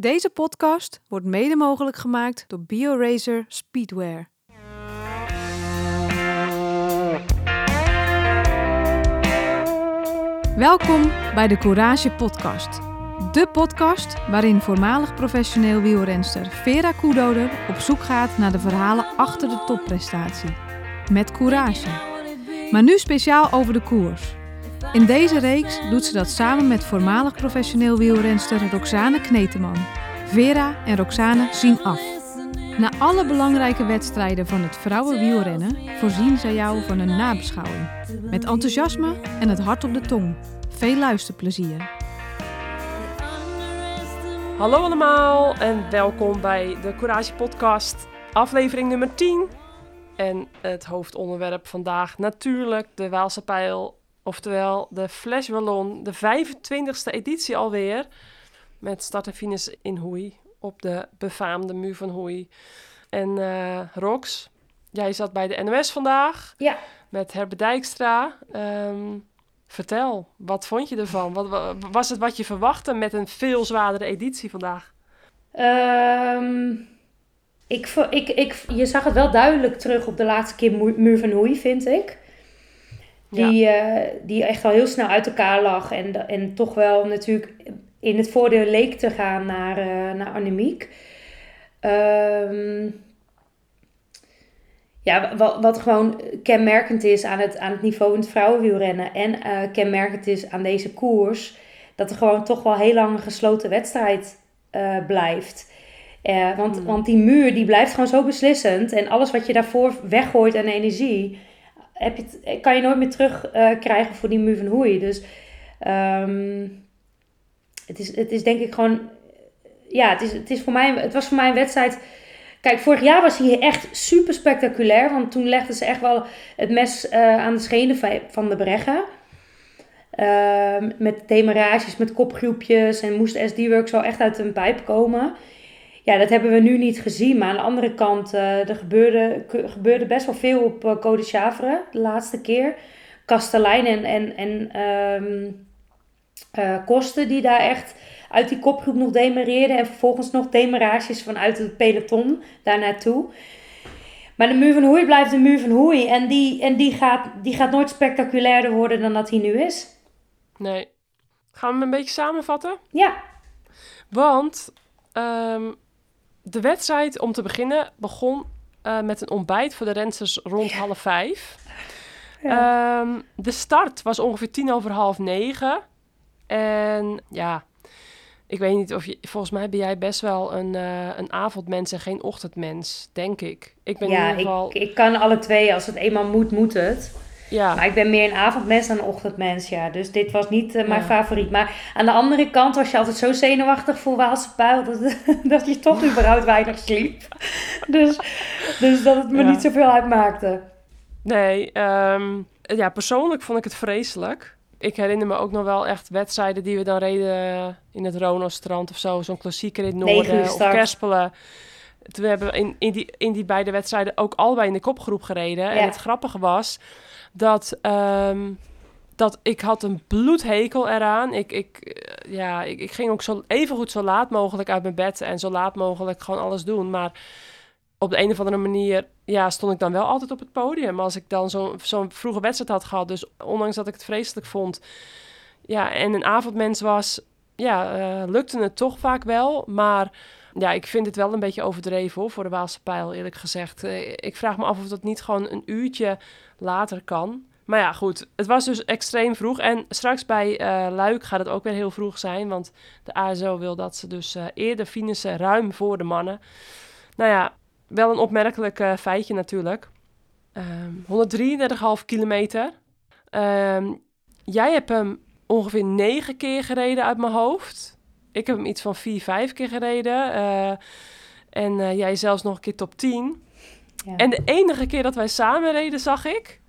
Deze podcast wordt mede mogelijk gemaakt door BioRacer Speedwear. Welkom bij de Courage Podcast. De podcast waarin voormalig professioneel wielrenster Vera Koedoder op zoek gaat naar de verhalen achter de topprestatie. Met courage. Maar nu speciaal over de koers. In deze reeks doet ze dat samen met voormalig professioneel wielrenster Roxane Kneteman. Vera en Roxane zien af. Na alle belangrijke wedstrijden van het vrouwenwielrennen voorzien zij jou van een nabeschouwing. Met enthousiasme en het hart op de tong. Veel luisterplezier. Hallo allemaal en welkom bij de Courage Podcast, aflevering nummer 10. En het hoofdonderwerp vandaag natuurlijk de Waalse Pijl, oftewel de Flash Wallon, de 25e editie alweer. Met start en finish in Hoei, op de befaamde muur van Hoei. En eh, Rox, jij zat bij de NOS vandaag Ja, met Herbe Dijkstra. Ehm, vertel, wat vond je ervan? Wat, wa- was het wat je verwachtte met een veel zwaardere editie vandaag? ehm, ik, ik, ik, je zag het wel duidelijk terug op de laatste keer Mu- Muur van Hoei, vind ik. Die, eh, die echt al heel snel uit elkaar lag. En, en toch wel natuurlijk in het voordeel leek te gaan naar, eh naar Annemiek. Ehm, ja, wat, wat gewoon kenmerkend is aan het, aan het niveau in het vrouwenwielrennen. En eh, kenmerkend is aan deze koers. Dat er gewoon toch wel heel lang een gesloten wedstrijd blijft. Want, Hmm. want die muur die blijft gewoon zo beslissend. En alles wat je daarvoor weggooit aan energie, heb je kan je nooit meer terugkrijgen krijgen voor die muur van Hoei. Dus ehm, het, is, het is denk ik gewoon. Ja, het, is, het, is voor mij, het was voor mij een wedstrijd. Kijk, vorig jaar was hij echt super spectaculair. Want toen legden ze echt wel het mes eh, aan de schenen van- van de Breggen. Ehm, met demarages, met kopgroepjes. En moest SD-Works wel echt uit een pijp komen. Ja, dat hebben we nu niet gezien. Maar aan de andere kant, eh, er gebeurde, gebeurde best wel veel op uh, Code Chavre de laatste keer. Kastelein en, en, en ehm, eh, Kosten die daar echt uit die kopgroep nog demareerden. En vervolgens nog demarages vanuit het peloton daar naartoe. Maar de muur van Hoei blijft de muur van Hoei. En die, en die, gaat, die gaat nooit spectaculairder worden dan dat hij nu is. Nee. Gaan we hem een beetje samenvatten? Ja, Want ehm, de wedstrijd, om te beginnen, begon eh, met een ontbijt voor de rensters rond half vijf. Ehm, de start was ongeveer tien over half negen. En ja, ik weet niet of je... Volgens mij ben jij best wel een, eh, een avondmens en geen ochtendmens, denk ik. Ik ben in ieder geval... ik, ik kan alle twee. Als het eenmaal moet, moet het. Ja, Maar ik ben meer een avondmens dan een ochtendmens, ja. Dus dit was niet eh, mijn Ja. favoriet. Maar aan de andere kant was je altijd zo zenuwachtig voor Waalse Pijl... dat, dat je toch überhaupt weinig sliep. Dus, dus dat het me Ja. niet zoveel uitmaakte. Nee, ehm, ja, persoonlijk vond ik het vreselijk. Ik herinner me ook nog wel echt wedstrijden die we dan reden in het Rono-strand of zo. Zo'n klassieker in het noorden of. Kerspelen. Toen hebben we in, in, die, in die beide wedstrijden ook allebei in de kopgroep gereden. En het grappige was dat, ehm, dat ik had een bloedhekel eraan. Ik, ik, eh, ja, ik, ging ook zo even goed zo laat mogelijk uit mijn bed en zo laat mogelijk gewoon alles doen. Maar op de een of andere manier ja, stond ik dan wel altijd op het podium. Als ik dan zo'n zo'n vroege wedstrijd had gehad. Dus ondanks dat ik het vreselijk vond. Ja, en een avondmens was. Ja, eh, lukte het toch vaak wel. Maar ja, ik vind het wel een beetje overdreven hoor, voor de Waalse pijl, eerlijk gezegd. Eh, ik vraag me af of dat niet gewoon een uurtje later kan. Maar ja, goed. Het was dus extreem vroeg. En straks bij eh Luik gaat het ook weer heel vroeg zijn. Want de ASO wil dat ze dus eh, eerder finishen, ruim voor de mannen. Nou ja, wel een opmerkelijk feitje natuurlijk. Ehm 133,5 kilometer. Ehm, jij hebt hem ongeveer negen keer gereden uit mijn hoofd. Ik heb hem iets van vier, vijf keer gereden. Eh, en eh, jij zelfs nog een keer top 10. Ja. En de enige keer dat wij samen reden, zag ik,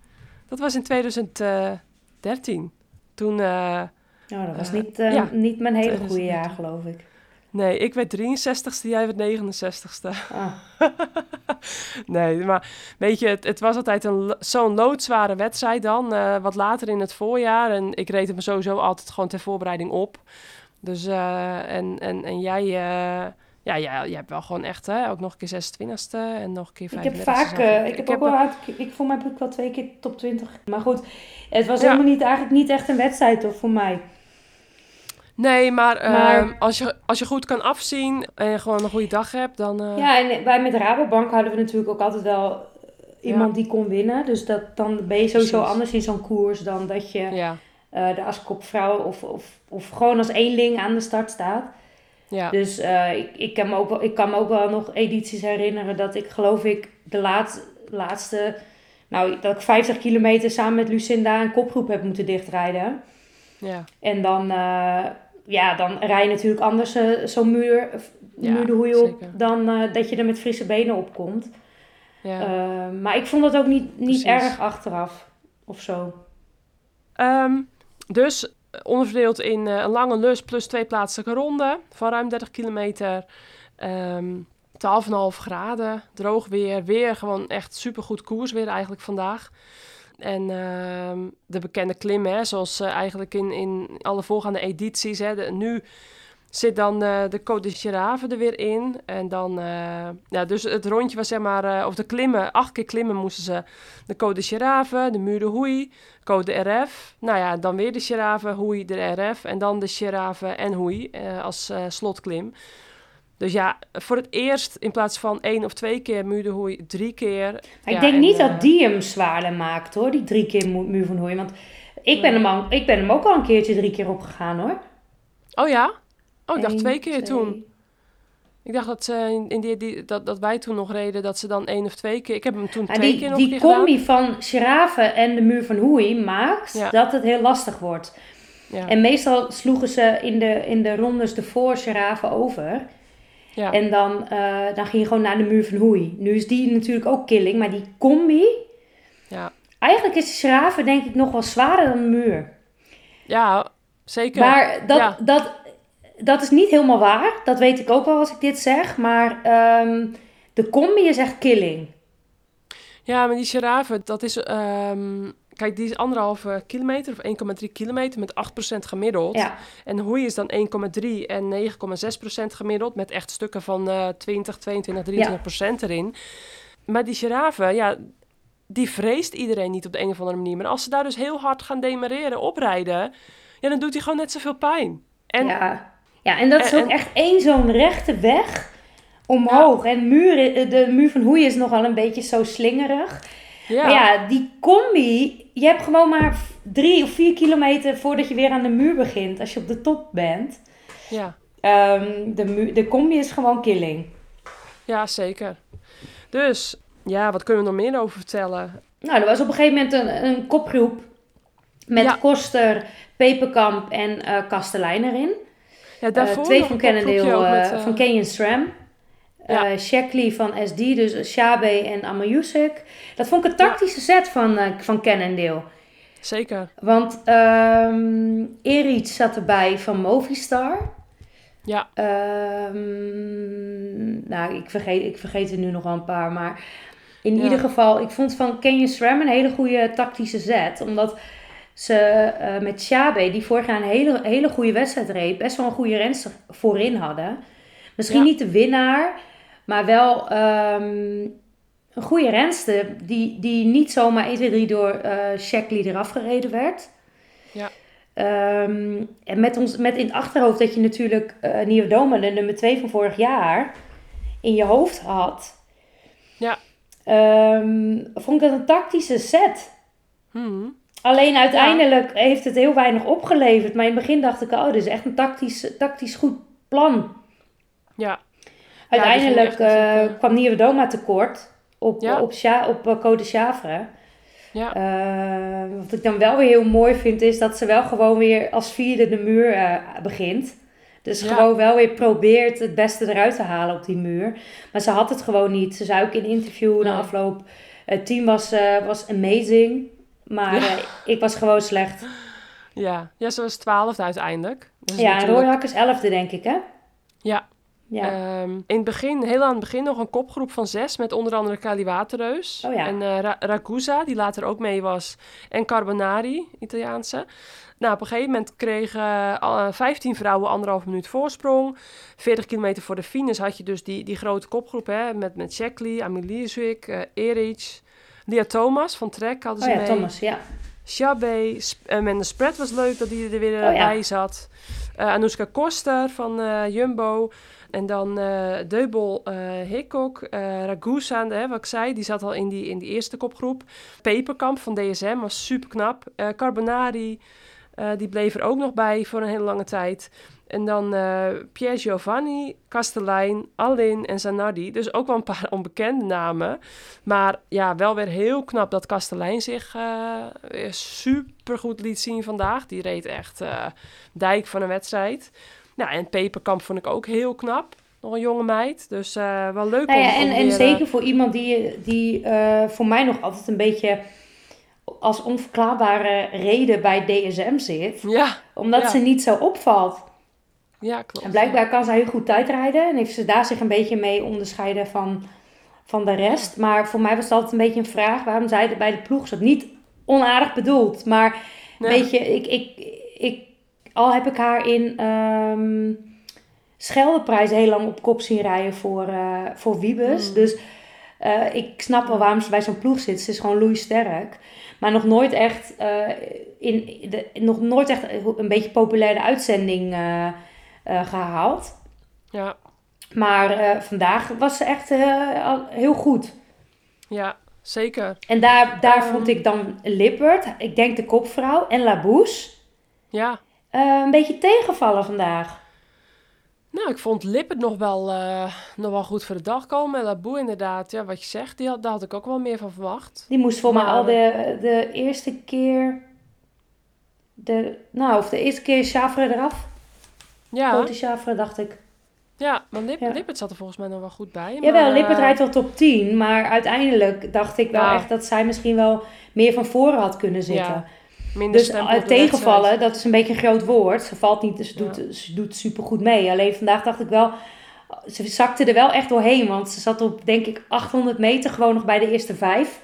dat was in 2013. Toen, eh, Nou, dat was niet, ja. niet mijn hele goede 2013. jaar, geloof ik. nee, ik werd 63ste, jij werd 69ste. Ah, nee, maar weet je, het, het was altijd een zo'n loodzware wedstrijd dan. wat later in het voorjaar. En ik reed hem sowieso altijd gewoon ter voorbereiding op. Dus, eh, en, en, en jij, eh, ja, jij, jij hebt wel gewoon echt, hè, ook nog een keer 26e en nog een keer Ik heb 35e. vaak, eh, ik heb ook wel, ik, voor mij heb ik wel twee keer top 20. Maar goed, het was Ja. helemaal niet, eigenlijk niet echt een wedstrijd toch voor mij. Nee, maar, ehm, Maar- als, je, als je goed kan afzien en gewoon een goede dag hebt, dan... Ja, en wij met Rabobank hadden we natuurlijk ook altijd wel iemand die kon winnen. Dus dat, dan ben je sowieso Precies. anders in zo'n koers dan dat je ja, eh de als kopvrouw of, of, of gewoon als eenling aan de start staat. ja, Dus eh, ik, ik, kan me ook wel, ik kan me ook wel nog edities herinneren dat ik geloof ik de laat, laatste, nou dat ik 50 kilometer samen met Lucinda een kopgroep heb moeten dichtrijden. ja, En dan, eh, ja, dan rij je natuurlijk anders zo'n muur, Ja, muur de hoei op zeker. dan dat je er met frisse benen op komt. ja. Maar ik vond dat ook niet, niet Precies. erg achteraf of zo. Ehm, dus eh, onderverdeeld in eh, een lange lus plus twee plaatselijke ronden van ruim 30 kilometer. Ehm 12,5 graden, droog weer. Weer gewoon echt supergoed koers weer eigenlijk vandaag. En ehm, de bekende klimmen, hè, zoals eh, eigenlijk in, in alle voorgaande edities. Hè, nu zit dan eh, de Côte de Giraffe er weer in. En dan, eh, ja, dus het rondje was zeg maar, eh, of de klimmen, acht keer klimmen moesten ze. De Côte de Giraffe, de Muur de Hoei, Code RF. Nou ja, dan weer de Giraffe, Hoei, de RF. En dan de Giraffe en Hoei als slotklim. Dus ja, voor het eerst in plaats van één of twee keer Muur de Hoei, drie keer. Maar Ja, ik denk en, niet dat die hem zwaarder maakt hoor, die drie keer mu- muur van hooi. Want ik ben, hem al, ik ben hem ook al een keertje drie keer opgegaan hoor. Oh ja? Oh, ik dacht Eén, twee keer twee. toen. Ik dacht dat, ze in, in die, die, dat, dat wij toen nog reden, dat ze dan één of twee keer... Ik heb hem toen Maar twee die keer nog die gedaan. combi van Giraffe en de muur van Hoei maakt Ja. dat het heel lastig wordt. Ja, En meestal sloegen ze in de, in de rondes ervoor Giraffe over. ja, En dan, eh, dan ging je gewoon naar de muur van Hoei. Nu is die natuurlijk ook killing, maar die combi... ja. Eigenlijk is de Giraffe denk ik nog wel zwaarder dan de muur. ja, zeker. Maar dat, dat, dat is niet helemaal waar. Dat weet ik ook wel als ik dit zeg. Maar ehm, de combi is echt killing. Ja, maar die giraffe, dat is... ehm, kijk, die is anderhalve kilometer of 1,3 kilometer met 8% gemiddeld. Ja, En Hoei is dan 1,3 en 9,6% gemiddeld. Met echt stukken van eh 20, 22, 23% erin. Maar die giraffe, ja, die vreest iedereen niet op de een of andere manier. Maar als ze daar dus heel hard gaan demareren, oprijden... Ja, dan doet hij gewoon net zoveel pijn. En ja. Ja, en dat is ook echt één zo'n rechte weg omhoog. En muur, eh, de muur van Hoei is nogal een beetje zo slingerig. ja, Maar ja, die combi, je hebt gewoon maar drie of vier kilometer voordat je weer aan de muur begint. Als je op de top bent. ja, Ehm, de, de combi is gewoon killing. ja, zeker. Dus, ja, wat kunnen we nog meer over vertellen? Nou, er was op een gegeven moment een, een kopgroep met Ja. Koster, Peperkamp en eh Kastelein erin. Ja, Eh, twee van Cannondale, eh, eh, van Canyon SRAM. Ja. Shackley van SD, dus Shabe en Amayusik. Dat vond ik een tactische set van, eh van Cannondale. Zeker, Want Erit zat erbij van Movistar. ja. Ehm, nou, ik vergeet, ik vergeet er nu nog wel een paar. Maar in Ja. ieder geval, ik vond van Canyon SRAM een hele goede tactische zet. Omdat ze eh, met Shabe, die vorig jaar een hele, hele goede wedstrijd reed, best wel een goede renster voorin hadden. Misschien Ja. niet de winnaar, maar wel ehm, een goede renster die, die niet zomaar 1, 2, 3 door eh Shackley eraf gereden werd. Ja. Ehm, en met, ons, met in het achterhoofd dat je natuurlijk eh Nieuwe Doma, de nummer 2 van vorig jaar, in je hoofd had. Ja. Ehm, vond ik dat een tactische set. Hmm. Alleen uiteindelijk heeft het heel weinig opgeleverd. Maar in het begin dacht ik, oh, dit is echt een tactisch, tactisch goed plan. Ja, Uiteindelijk ging echt eh, natuurlijk, kwam Nieuwe Doma tekort op, Ja. op, Sja- op eh, Côte de Chavre. ja, Eh, wat ik dan wel weer heel mooi vind, is dat ze wel gewoon weer als vierde de muur eh, begint. Dus Ja. gewoon wel weer probeert het beste eruit te halen op die muur. Maar ze had het gewoon niet. Ze zei ook in een interview na afloop, het team was, eh, was amazing. Maar Ja. eh, ik was gewoon slecht. ja. Ja, ze was twaalfde uiteindelijk. Is Ja, natuurlijk- Hakkers elfde denk ik hè? Ja, Ja. Ehm, in het begin, heel aan het begin, nog een kopgroep van zes met onder andere Kali Waterreus. Oh ja. En Ra- Ragusa, die later ook mee was. En Carbonari, Italiaanse. Nou, op een gegeven moment kregen eh, 15 vrouwen anderhalf minuut voorsprong. 40 kilometer voor de finish had je dus die, die grote kopgroep hè, met, met Shackley, Amelie Zwick, eh Erich, Lia Thomas van Trek hadden Oh ze ja, mee. Thomas, ja. Chabé, Sp- eh, en de spread was leuk dat die er weer Oh ja. bij zat. Eh Anouska Koster van eh, Jumbo. En dan eh Deubel eh Hickok. eh Ragusa, hè, wat ik zei, die zat al in die, in die eerste kopgroep. Peperkamp van DSM was super knap. Carbonari, eh, die bleef er ook nog bij voor een hele lange tijd. En dan eh Pierre Giovanni, Castellijn, Alin en Zanardi. Dus ook wel een paar onbekende namen. Maar ja, wel weer heel knap dat Kastelein zich eh weer super goed liet zien vandaag. Die reed echt eh, dijk van een wedstrijd. Nou, en Peperkamp vond ik ook heel knap. Nog een jonge meid. Dus eh, wel leuk Nou om, ja, en, om en weer, eh, zeker voor iemand die, die eh, voor mij nog altijd een beetje als onverklaarbare reden bij DSM zit. Ja, Omdat Ja. ze niet zo opvalt. Ja, klopt. En blijkbaar kan zij heel goed tijdrijden. En heeft ze daar zich een beetje mee onderscheiden van, van de rest. Maar voor mij was het altijd een beetje een vraag waarom zij er bij de ploeg zat. Niet onaardig bedoeld, maar Ja. weet je, ik, ik, ik, al heb ik haar in ehm Scheldeprijs heel lang op kop zien rijden voor, eh, voor Wiebes. Mm. Dus eh, ik snap wel waarom ze bij zo'n ploeg zit. Ze is gewoon loeisterk. Maar nog nooit echt, eh, in de, nog nooit echt een beetje populaire uitzending eh, eh, gehaald. Ja, Maar eh, vandaag was ze echt eh, heel goed. ja, zeker. En daar, daar Ehm. vond ik dan Lippert, ik denk de kopvrouw, en Labouche Ja. een beetje tegenvallen vandaag. Nou, ik vond Lippert nog wel, nog wel goed voor de dag komen. En Laboe inderdaad, ja, wat je zegt, die had, daar had ik ook wel meer van verwacht. Die moest voor mij al de, de eerste keer, de, nou, of de eerste keer Chavre eraf. Ja, dacht ik. ja Lip, Ja. Lippert zat er volgens mij nog wel goed bij. Jawel, maar, Lippert eh, rijdt wel top 10, maar uiteindelijk dacht ik wel Ja. echt dat zij misschien wel meer van voren had kunnen zitten. Ja, minder Dus stempel eh, tegenvallen, dat is een beetje een groot woord. Ze valt niet, ze doet, ze doet supergoed mee. Alleen vandaag dacht ik wel, ze zakte er wel echt doorheen. Want ze zat op, denk ik, 800 meter gewoon nog bij de eerste vijf.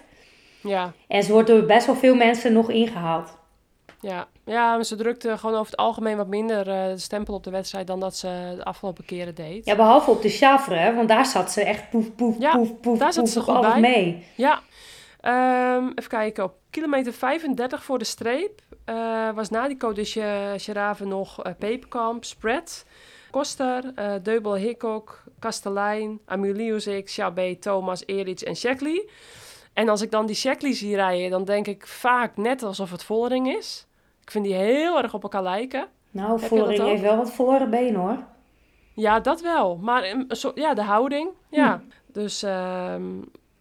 Ja, En ze wordt door best wel veel mensen nog ingehaald. ja. Ja, maar ze drukte gewoon over het algemeen wat minder de stempel op de wedstrijd dan dat ze de afgelopen keren deed. Ja, behalve op de Chavre, hè, want daar zat ze echt poef, poef, Ja, poef, poef, daar zat ze goed alles bij. mee. Ja, Ehm, even kijken. Op kilometer 35 voor de streep eh, was na die Code Gerave nog eh, Peperkamp, Spread, Koster, eh, Deubel Hickok, Kastelein, Amuliuzik, Chabé, Thomas, Erich en Shackley. En als ik dan die Shackley zie rijden, dan denk ik vaak net alsof het Vollering is. Ik vind die heel erg op elkaar lijken. Nou, je Vollering heeft wel wat verloren benen hoor. Ja, dat wel. Maar soort- ja, de houding. Ja. Dus ehm,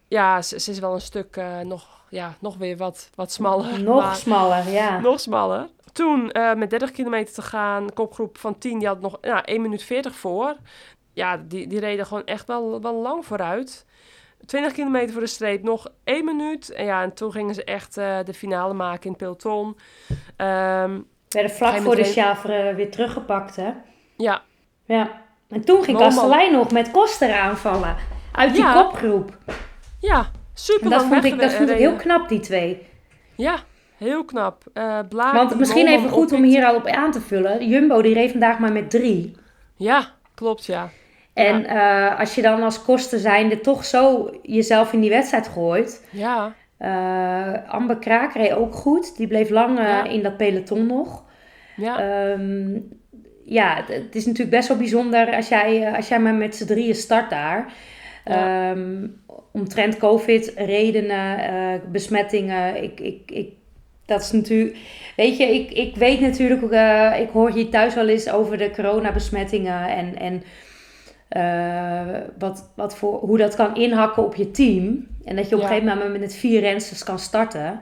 ja, ze, ze is wel een stuk eh, nog, ja, nog weer wat, wat smaller. Nog maar- smaller, ja. nog smaller. Toen eh, met 30 kilometer te gaan, kopgroep van 10, die had nog nou, 1 minuut 40 voor. Ja, die, die reden gewoon echt wel, wel lang vooruit. 20 kilometer voor de streep, nog 1 minuut. En ja, en toen gingen ze echt eh, de finale maken in het peloton. Ehm, Werden vlak Geen voor de Chavre weer teruggepakt, hè. ja, Ja. En toen ging. Kastelein nog met Koster aanvallen. Uit die Ja. kopgroep. ja, super En dat vond ik, dat vond ik heel knap, die twee. Ja, heel knap. Blaak, Want misschien even goed om hier al op aan te vullen. Jumbo die reed vandaag maar met drie. Ja, klopt, ja. En eh, als je dan als kosten zijnde toch zo jezelf in die wedstrijd gooit. Ja, eh, Amber Kraak reed ook goed. Die bleef lang Ja. in dat peloton nog. ja, Ehm, ja, het, is natuurlijk best wel bijzonder als jij, eh, als jij maar met z'n drieën start daar. Ja. Ehm, omtrent COVID, redenen, besmettingen. Ik, ik, ik, dat is natuurlijk. Weet je, ik, ik weet natuurlijk, eh, ik hoor hier thuis wel eens over de coronabesmettingen en, en eh, wat, wat voor, hoe dat kan inhakken op je team. En dat je op een gegeven moment met vier rensters kan starten.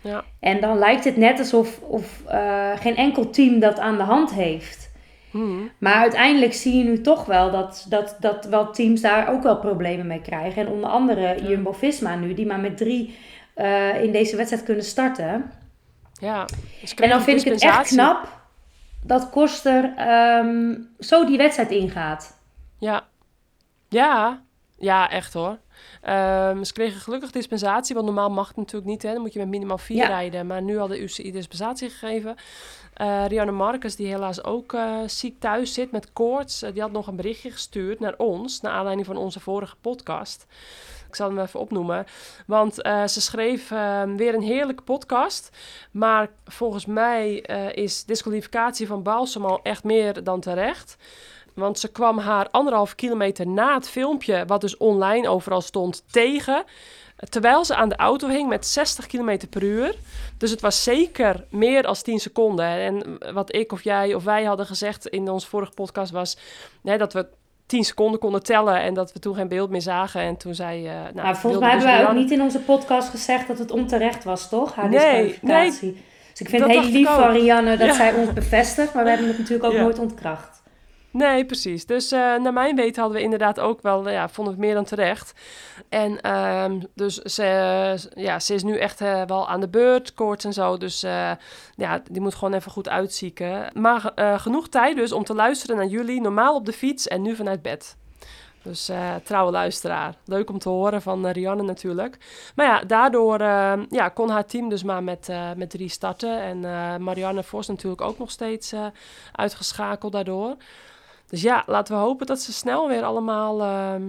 ja, En dan lijkt het net alsof of, eh, geen enkel team dat aan de hand heeft. Hmm. Maar uiteindelijk zie je nu toch wel dat, dat, dat wel teams daar ook wel problemen mee krijgen. En onder andere Jumbo-Visma nu, die maar met drie eh, in deze wedstrijd kunnen starten. ja. Dus En dan vind ik het echt knap dat Koster ehm, zo die wedstrijd ingaat. Ja. Ja. Ja, echt hoor. Ehm, ze kregen gelukkig dispensatie, want normaal mag het natuurlijk niet. Hè? Dan moet je met minimaal vier Ja. rijden. Maar nu had de UCI dispensatie gegeven. Eh Rianne Marcus, die helaas ook eh, ziek thuis zit met koorts, eh, die had nog een berichtje gestuurd naar ons, naar aanleiding van onze vorige podcast. Ik zal hem even opnoemen. Want ze schreef eh, weer een heerlijke podcast. Maar volgens mij is disqualificatie van Balsam al echt meer dan terecht. Want ze kwam haar anderhalf kilometer na het filmpje, wat dus online overal stond, tegen. Terwijl ze aan de auto hing met 60 km per uur. Dus het was zeker meer dan 10 seconden. En wat ik of jij of wij hadden gezegd in onze vorige podcast was dat we 10 seconden konden tellen en dat we toen geen beeld meer zagen. En toen zei. eh nou, Maar volgens mij hebben dus wij ook Rianne- niet in onze podcast gezegd dat het onterecht was, toch? Haar Nee, disqualificatie. Dus ik vind dat het heel lief van ook. Rianne dat Ja. zij ons bevestigt, maar we hebben het natuurlijk ook Ja. nooit ontkracht. Nee, precies. Dus eh, naar mijn weten hadden we inderdaad ook wel, ja, vonden we meer dan terecht. En ehm, dus ze, ja, ze is nu echt eh, wel aan de beurt, koorts en zo. Dus eh, ja, die moet gewoon even goed uitzieken. Maar eh, genoeg tijd dus om te luisteren naar jullie, normaal op de fiets en nu vanuit bed. Dus eh, trouwe luisteraar. Leuk om te horen van eh, Rianne natuurlijk. Maar ja, daardoor eh, ja, kon haar team dus maar met, eh, met drie starten. En eh, Marianne Vos natuurlijk ook nog steeds eh, uitgeschakeld daardoor. Dus ja, laten we hopen dat ze snel weer allemaal... ehm,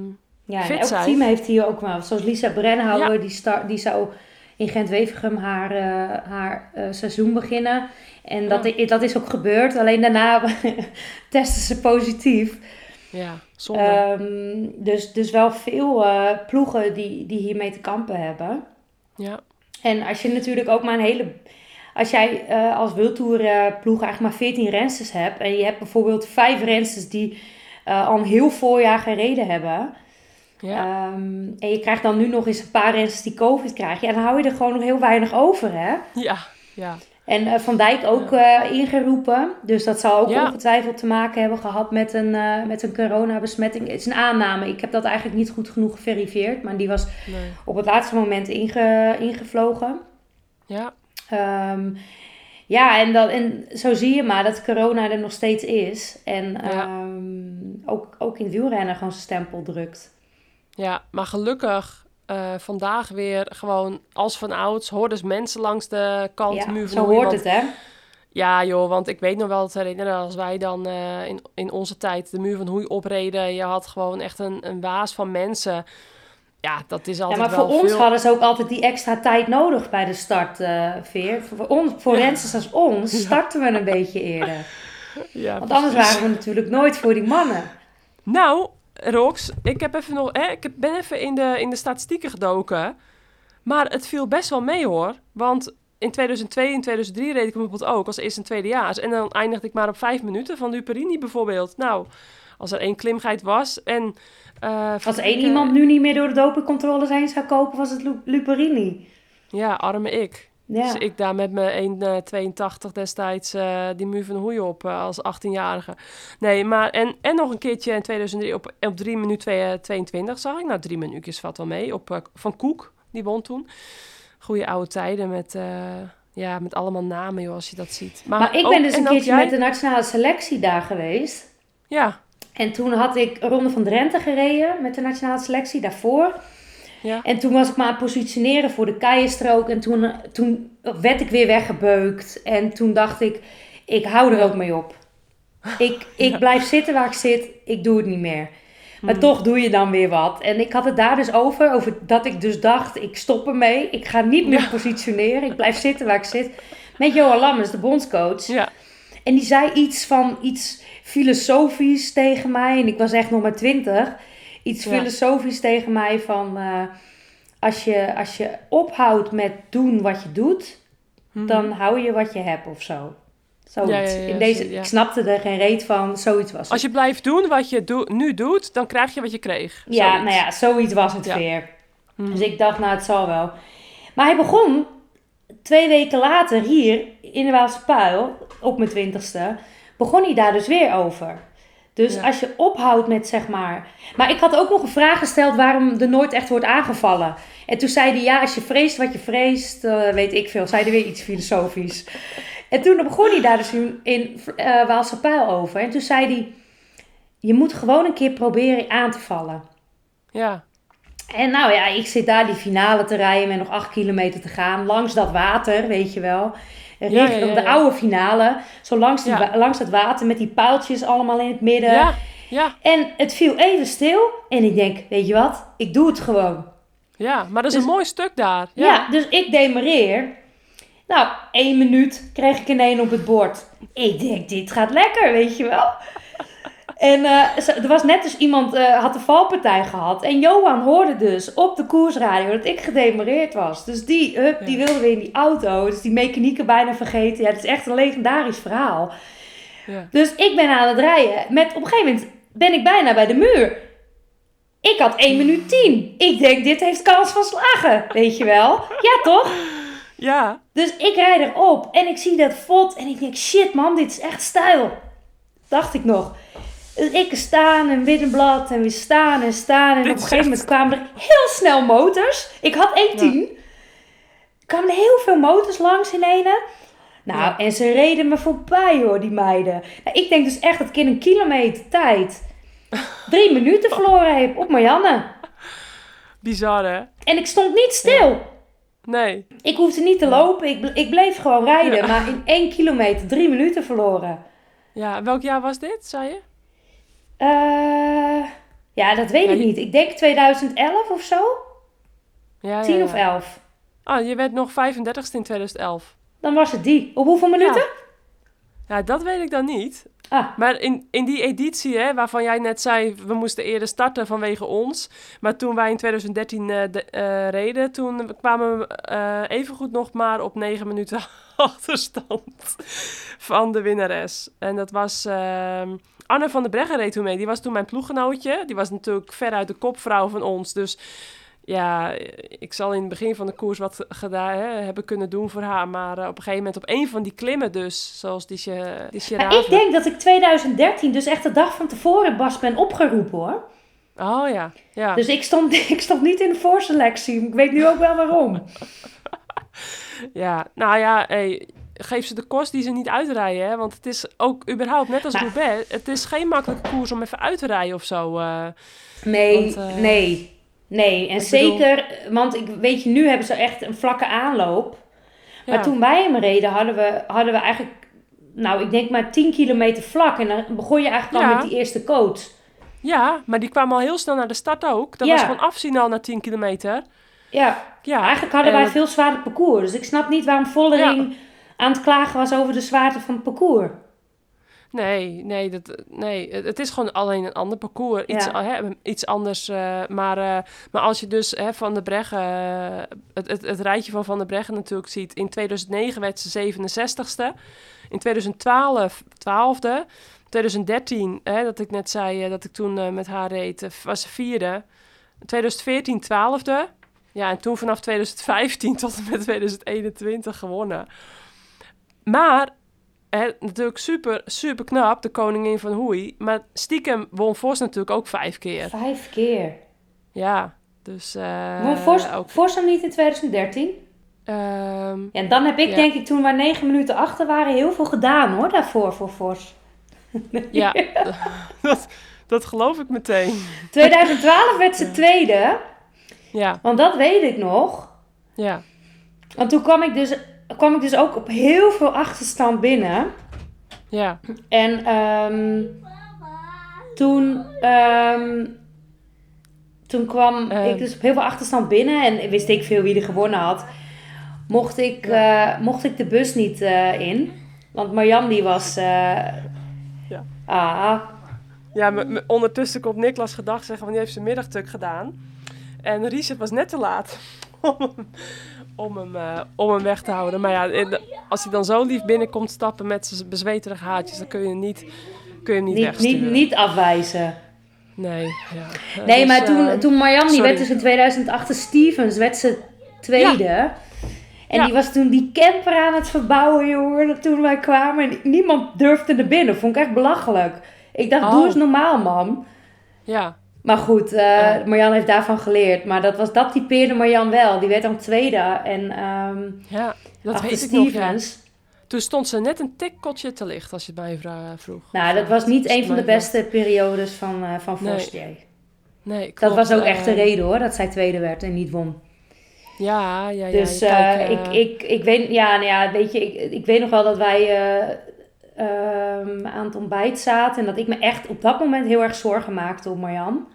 Ja, Fit elk zijn. team heeft hier ook wel. Zoals Lisa Brennhauer, Ja. die, start, die zou in Gent-Wevergem haar, eh, haar eh, seizoen beginnen. En dat, Ja. dat is ook gebeurd. Alleen daarna testen ze positief. ja, zonde. Ehm, dus, dus wel veel eh, ploegen die, die hiermee te kampen hebben. ja, En als je natuurlijk ook maar een hele... Als jij eh, als wildtour eh, ploeg eigenlijk maar 14 rensters hebt... en je hebt bijvoorbeeld vijf rensters die eh, al een heel voorjaar gereden hebben... ja, Ehm, en je krijgt dan nu nog eens een paar rensters die COVID krijgen. Ja, dan hou je er gewoon nog heel weinig over, hè? ja, ja, En eh, Van Dijk ook ingeroepen. Dus dat zal ook Ja. ongetwijfeld te maken hebben gehad met een, met een coronabesmetting. Het is een aanname. Ik heb dat eigenlijk niet goed genoeg geverifieerd. Maar die was nee. op het laatste moment inge, ingevlogen. Ja, Ehm, ja, en, dat, en zo zie je maar dat corona er nog steeds is. En Ja. ehm, ook, ook in wielrennen gewoon zijn stempel drukt. ja, maar gelukkig eh, vandaag weer gewoon als van ouds hoorden ze mensen langs de kant. Ja, muur zo hoort want- het, hè? Ja joh, want ik weet nog wel te herinneren als wij dan eh, in, in onze tijd de muur van Hoei opreden. Je had gewoon echt een, een waas van mensen. Ja, dat is Ja, altijd maar wel voor ons veel. hadden ze ook altijd die extra tijd nodig bij de start, eh, Veer. Voor, ons, voor rensters als ons starten we een beetje eerder. Ja, Want anders precies. waren we natuurlijk nooit voor die mannen. Nou, Rox, ik, heb even nog, hè, ik heb- ben even in de, in de statistieken gedoken. Maar het viel best wel mee hoor. Want in 2002 en 2003 reed ik bijvoorbeeld ook als eerste en tweedejaars. En dan eindigde ik maar op vijf minuten van Luperini bijvoorbeeld. Nou, als er één klimheid was. En, eh, Als één ik, eh, iemand nu niet meer door de dopingcontroles heen zou kopen, was het Lu- Luperini. Ja, arme ik. Ja. Dus ik daar met mijn 1,82 destijds eh, die muur van Hoei op eh, als 18-jarige. Nee, maar en, en nog een keertje in 2003 op, op 3 minuten 22 zag ik. Nou, drie minuutjes valt wel mee. Op, eh, van Koek, die won toen. Goeie oude tijden met, eh, ja, met allemaal namen, joh, als je dat ziet. Maar ik ook- ben dus en een keertje jij- met de nationale selectie daar geweest. Ja, En toen had ik Ronde van Drenthe gereden met de nationale selectie daarvoor. ja. En toen was ik me aan het positioneren voor de keienstrook. En toen, toen werd ik weer weggebeukt. En toen dacht ik, ik hou er ook mee op. Ik, ik Ja. blijf zitten waar ik zit. Ik doe het niet meer. Maar Hmm. toch doe je dan weer wat. En ik had het daar dus over. Over dat ik dus dacht, ik stop ermee. Ik ga niet meer Ja. positioneren. Ik blijf zitten waar ik zit. Met Johan Lammers, de bondscoach. Ja, En die zei iets van iets filosofisch tegen mij. En ik was echt nog maar twintig. Iets Ja. filosofisch tegen mij van... eh, als, je, als je ophoudt met doen wat je doet... Mhm. dan hou je wat je hebt of zo. Zoiets. Ja, ja, ja, In deze. Ik snapte er geen reet van. Zoiets was het. Als je blijft doen wat je nu doet, dan krijg je wat je kreeg. Ja, Zoiets. nou ja, zoiets was het weer. Mhm. Dus ik dacht, nou, het zal wel. Maar hij begon twee weken later hier in de Waalse Puil, op mijn twintigste, begon hij daar dus weer over. Dus Ja. als je ophoudt met zeg maar. Maar ik had ook nog een vraag gesteld waarom er nooit echt wordt aangevallen. En toen zei hij: Ja, als je vreest wat je vreest, eh, weet ik veel. Zei hij weer iets filosofisch. En toen begon hij daar dus in, in eh, Waalse Puil over. En toen zei hij: je moet gewoon een keer proberen aan te vallen. Ja. En nou ja, ik zit daar die finale te rijden met nog acht kilometer te gaan. Langs dat water, weet je wel. Richting ja, de oude finale. Zo langs, die langs dat water met die paaltjes allemaal in het midden. Ja. Ja. En het viel even stil. En ik denk, weet je wat? Ik doe het gewoon. Ja. Maar dat is Dus- een mooi stuk daar. Ja, Ja. dus ik demareer. Nou, één minuut kreeg ik een één op het bord. Ik denk, dit gaat lekker, weet je wel. En eh, er was net dus iemand, eh, had de valpartij gehad. En Johan hoorde dus op de koersradio dat ik gedemareerd was. Dus die, hup, die wilde weer in die auto. Dus die mechanieken bijna vergeten. Ja, het is echt een legendarisch verhaal. Ja. Dus ik ben aan het rijden. Met, op een gegeven moment ben ik bijna bij de muur. Ik had 1 minuut 10. Ik denk, dit heeft kans van slagen. Weet je wel? Ja, toch? Ja. Dus ik rijd erop en ik zie dat vod en ik denk, shit man, dit is echt stijl. Dacht ik nog. Ik staan en weer een blad en weer staan en staan. En Dit op een gegeven moment kwamen er heel snel motors. Ik had 1.10. Er kwamen er heel veel motors langs in ene. Nou, Ja. en ze reden me voorbij hoor, die meiden. Nou, ik denk dus echt dat ik in een kilometer tijd drie minuten verloren heb op Marianne. Bizar, hè? En ik stond niet stil. Nee. Ik hoefde niet te lopen, ik, ik bleef gewoon rijden. Ja. Maar in één kilometer drie minuten verloren. Ja. Welk jaar was dit, zei je? Eh, ja, dat weet Ja, ik je- niet. Ik denk 2011 of zo. Ja, 10 ja, of ja. 11. Ah, je werd nog 35ste in 2011. Dan was het die. Op hoeveel minuten? Ja, dat weet ik dan niet. Ah, Maar in, in die editie, hè, waarvan jij net zei, we moesten eerder starten vanwege ons. Maar toen wij in 2013 eh, de- eh, reden, toen kwamen we eh, evengoed nog maar op 9 minuten achterstand van de winnares. En dat was ehm, Anne van der Breggen reed toen mee. Die was toen mijn ploeggenootje. Die was natuurlijk veruit de kopvrouw van ons. Dus ja, ik zal in het begin van de koers wat gedaan hè, hebben kunnen doen voor haar. Maar eh, op een gegeven moment op een van die klimmen dus, zoals die, die ik denk dat ik 2013, dus echt de dag van tevoren, Bas ben opgeroepen hoor. Oh ja, ja. Dus ik stond, ik stond niet in de voorselectie. Ik weet nu ook wel waarom. ja. Nou ja, hey, geef ze de kost die ze niet uitrijden. Hè? Want het is ook überhaupt, net als Roubaix, het is geen makkelijke koers om even uit te rijden of zo. eh. Nee, Want, eh, nee. Nee, en bedoel- zeker, want ik weet je, nu hebben ze echt een vlakke aanloop. Maar ja. toen wij hem reden, hadden we, hadden we eigenlijk, nou, ik denk maar 10 kilometer vlak. En dan begon je eigenlijk al Ja. met die eerste coach. ja, maar die kwamen al heel snel naar de start ook. Dat Ja. was gewoon afzien al na 10 kilometer. Ja, Ja, eigenlijk hadden en wij het- veel zwaarder parcours. Dus ik snap niet waarom Vollering aan het klagen was over de zwaarte van het parcours. Nee, nee, dat, nee, het is gewoon alleen een ander parcours. Iets, Ja. hè, iets anders. eh, maar, eh, maar als je dus hè, Van der Breggen, eh, het, het, het rijtje van Van der Breggen natuurlijk ziet. In 2009 werd ze 67ste. In 2012 12e. 2013, hè, dat ik net zei dat ik toen met haar reed, was ze vierde. 2014 twaalfde. Ja, en toen vanaf 2015 tot en met 2021 gewonnen. Maar hè, natuurlijk super, super knap, de koningin van Hoei. Maar stiekem won Vos natuurlijk ook vijf keer. Vijf keer. Ja, dus eh, Won Vos, ook... Vos hem niet in 2013? ehm, Ja, en dan heb ik Ja. denk ik toen we negen minuten achter waren heel veel gedaan hoor, daarvoor voor Vos. ja, dat, dat geloof ik meteen. 2012 werd ze tweede, Ja, want dat weet ik nog. ja, Want toen kwam ik dus, kwam ik dus ook op heel veel achterstand binnen. ja, En ehm, toen, ehm, toen kwam Ehm. ik dus op heel veel achterstand binnen en wist ik veel wie er gewonnen had. Mocht ik, eh, mocht ik de bus niet eh, in. Want Marjan die was... eh, Ja. Ah, ja. ondertussen komt Niklas gedag zeggen, want die heeft zijn middagtuk gedaan. En Richard was net te laat om om hem, eh, om hem weg te houden. Maar ja, als hij dan zo lief binnenkomt stappen met zijn bezweterige haartjes, dan kun je hem niet, kun je hem niet, niet, wegsturen. niet, niet afwijzen. Nee, ja. Nee, dus, maar toen, eh, toen Marjan, die werd dus in 2008 de Stevens, werd ze tweede. En Ja. die was toen die camper aan het verbouwen, joh, toen wij kwamen. En niemand durfde naar binnen. Vond ik echt belachelijk. Ik dacht, Oh. doe eens normaal, man. Ja, Maar goed, eh, Ja. Marjan heeft daarvan geleerd. Maar dat, was, dat typeerde Marjan wel. Die werd dan tweede. En ehm ja, dat weet ik nog, ja. Toen stond ze net een tikkeltje te licht, als je het mij vroeg. Nou, dat eh, was niet een van de beste periodes van, eh van Nee. Forstier. Nee, Dat klopt, was ook echt de eh, reden hoor, dat zij tweede werd en niet won. Ja, ja, ja. Dus eh, ik, eh, ik, ik weet, ja, nou ja, weet je, ik, ik weet nog wel dat wij eh, ehm, aan het ontbijt zaten en dat ik me echt op dat moment heel erg zorgen maakte om Marjan.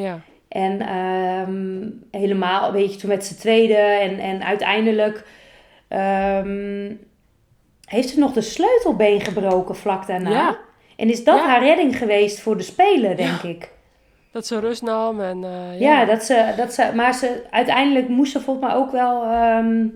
Ja, En ehm, helemaal, weet je, toen met z'n tweede en, en uiteindelijk ehm, heeft ze nog de sleutelbeen gebroken vlak daarna. Ja. En is dat Ja. haar redding geweest voor de Spelen, denk ik. dat ze rust nam en... eh, Ja, dat ze, dat ze, maar ze, uiteindelijk moest ze volgens mij ook wel. ehm,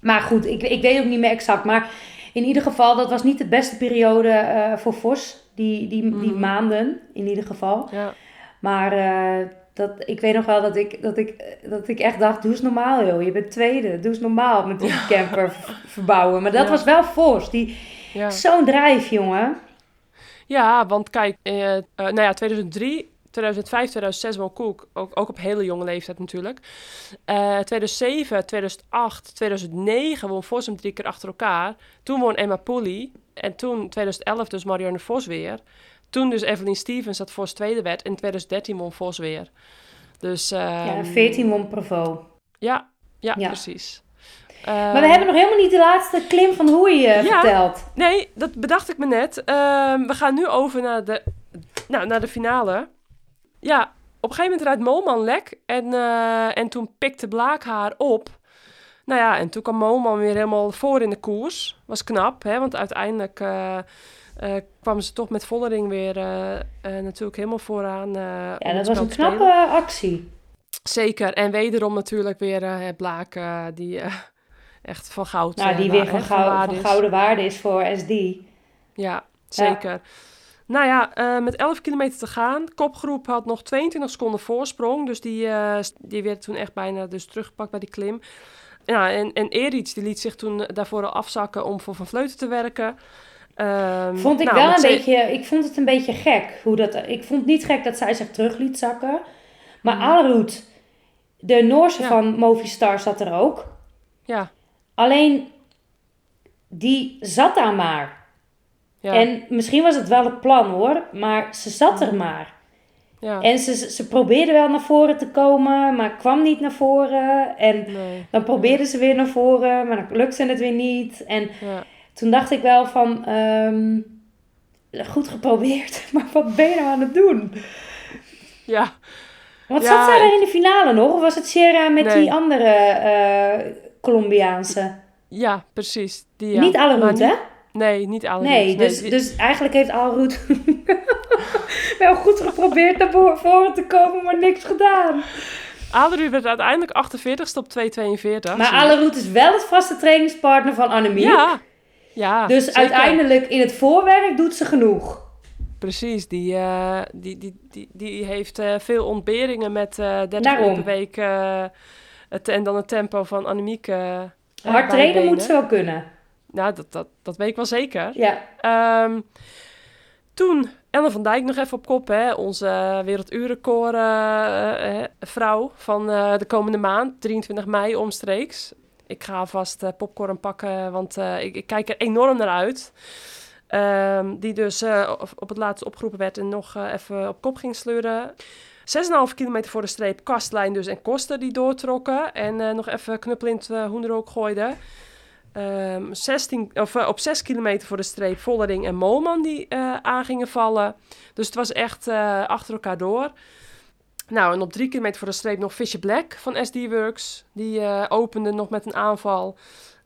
maar goed, ik, ik weet ook niet meer exact. Maar in ieder geval, dat was niet de beste periode eh, voor Vos. Die, die, die Mhm. maanden, in ieder geval. Ja, Maar eh, dat, ik weet nog wel dat ik, dat, ik, dat ik echt dacht: doe eens normaal, joh. Je bent tweede. Doe eens normaal met die camper verbouwen. Maar dat Ja. was wel Vos. Die, ja. Zo'n drijf, jongen. Ja, want kijk, eh, nou ja, 2003, 2005, 2006 won Koek, ook, ook op hele jonge leeftijd natuurlijk. Eh 2007, 2008, 2009 won Vos hem drie keer achter elkaar. Toen won Emma Pooley en toen 2011 dus Marianne Vos weer. Toen dus Evelyn Stevens dat Vos tweede werd en in 2013 won Vos weer. Dus, ja, ehm, 14 won Provo. Ja, ja, Ja. precies. Maar we hebben nog helemaal niet de laatste klim van Hoei eh, Ja. verteld. Nee, dat bedacht ik me net. Ehm, we gaan nu over naar de, nou, naar de finale. Ja, op een gegeven moment rijdt Moolman lek. En, eh, en toen pikte Blaak haar op. Nou ja, en toen kwam Moolman weer helemaal voor in de koers. Was knap, hè? Want uiteindelijk eh, kwamen ze toch met Vollering weer eh, eh, natuurlijk helemaal vooraan. Ja, dat was een knappe actie. Zeker. En wederom natuurlijk weer het Blaak die echt van goud Nou, die weer van, hè, gou- waarde van gouden waarde is voor SD. Ja, zeker. Nou ja, met 11 kilometer te gaan. Kopgroep had nog 22 seconden voorsprong. Dus die, die werd toen echt bijna dus teruggepakt bij die klim. Ja, en, en Erits die liet zich toen daarvoor al afzakken om voor Van Vleuten te werken. Ehm, Vond ik nou, wel een ze- beetje, ik vond het een beetje gek. Hoe dat, ik vond niet gek dat zij zich terug liet zakken. Maar. Alroet, de Noorse Ja. van Movistar, zat er ook. Ja, Alleen, die zat daar maar. ja, En misschien was het wel het plan hoor, maar ze zat er Mhm. maar. ja. En ze, ze probeerde wel naar voren te komen, maar kwam niet naar voren. En nee, dan probeerde ze weer naar voren, maar dan lukte het weer niet. En ja. Toen dacht ik wel van, ehm, goed geprobeerd, maar wat ben je nou aan het doen? ja, Want zat zij daar in de finale nog? Of was het Sierra met Nee. die andere eh, Colombiaanse? ja, precies. Die, ja. Niet alle route, hè? Nee, niet alle Nee, dus, die- dus eigenlijk heeft Alroet wel goed geprobeerd naar vo- voren te komen, maar niks gedaan. Aderud werd uiteindelijk 48ste op 2,42. Maar je. Alroet is wel het vaste trainingspartner van Annemiek. Ja, ja. dus zeker. uiteindelijk in het voorwerk doet ze genoeg. Precies, die, eh, die, die, die, die heeft eh, veel ontberingen met eh 30 Daarom. uur per week. het, en dan het tempo van Annemiek. eh, Hard trainen moet ze wel kunnen. Nou, dat, dat, dat weet ik wel zeker. Ja, Ehm, toen Ellen van Dijk nog even op kop, hè, onze werelduurrecord vrouw van de komende maand, 23 mei omstreeks. Ik ga vast popcorn pakken, want eh, ik, ik kijk er enorm naar uit. Ehm, die dus eh, op, het laatste opgeroepen werd en nog eh, even op kop ging sleuren. 6,5 kilometer voor de streep, Kastlijn dus en Koster die doortrokken. En eh, nog even knuppel in het uh, hoenderhoek gooiden. Ehm 16, of, eh, op 6 kilometer voor de streep Vollering en Molman die eh aan gingen vallen. Dus het was echt eh, achter elkaar door. Nou, en op 3 kilometer voor de streep nog Fisher Black van SD Works. Die eh, opende nog met een aanval.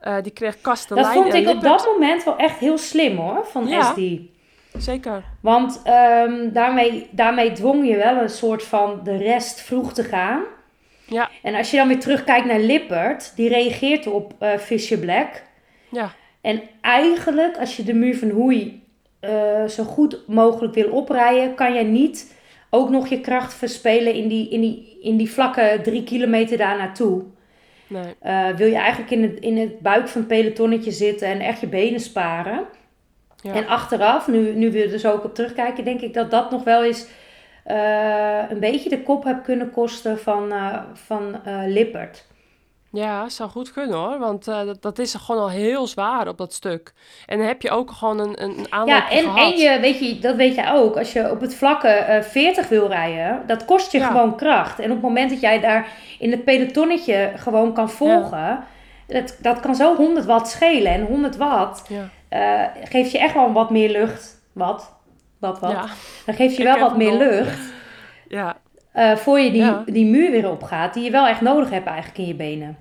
Eh, die kreeg Kastelein dat vond ik op dat moment wel echt heel slim hoor, van Ja. SD. Zeker. Want ehm, daarmee, daarmee dwong je wel een soort van de rest vroeg te gaan. Ja, En als je dan weer terugkijkt naar Lippert, die reageert op eh Fisher Black. ja, En eigenlijk, als je de muur van Hoei zo goed mogelijk wil oprijden, kan je niet ook nog je kracht verspelen in die, in die, in die vlakke drie kilometer daar naartoe. nee. Eh, wil je eigenlijk in het, in het buik van het pelotonnetje zitten en echt je benen sparen. Ja. En achteraf, nu, nu we er dus ook op terugkijken, denk ik dat dat nog wel eens eh, een beetje de kop heb kunnen kosten van, eh, van Lippert. Ja, zou goed kunnen hoor. Want eh, dat, dat is gewoon al heel zwaar op dat stuk. En dan heb je ook gewoon een, een aanloopje Ja, en, gehad. en je, weet je, dat weet jij ook. Als je op het vlakke eh 40 wil rijden, dat kost je Ja. gewoon kracht. En op het moment dat jij daar in het pelotonnetje gewoon kan volgen, dat, dat kan zo 100 watt schelen. En 100 watt eh, geeft je echt wel wat meer lucht. Wat? Wat, wat? Dan geeft je wel wat meer lucht. Ja. eh, voor je die, Ja. die muur weer opgaat, die je wel echt nodig hebt eigenlijk in je benen.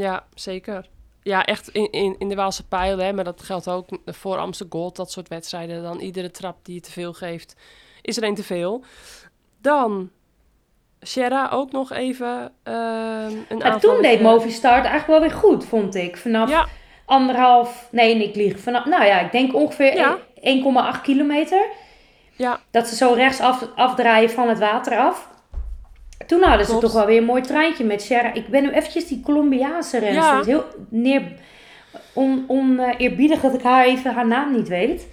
Ja, zeker. Ja, echt in, in, in de Waalse pijlen, hè, maar dat geldt ook voor Amsterdam Gold, dat soort wedstrijden. Dan iedere trap die je te veel geeft, is er één te veel. Dan Sierra ook nog even ehm een Maar toen deed Movistar het eigenlijk wel weer goed, vond ik. Vanaf Ja, anderhalf, nee, ik lieg. Vanaf, nou ja, ik denk ongeveer Ja. 1,8 kilometer. ja, Dat ze zo rechts af, afdraaien van het water af. Toen hadden ze toch wel weer een mooi treintje met Sierra. Ik ben nu eventjes die Colombiaanse renster. Ja. Het is heel neer, on, oneerbiedig dat ik haar even haar naam niet weet.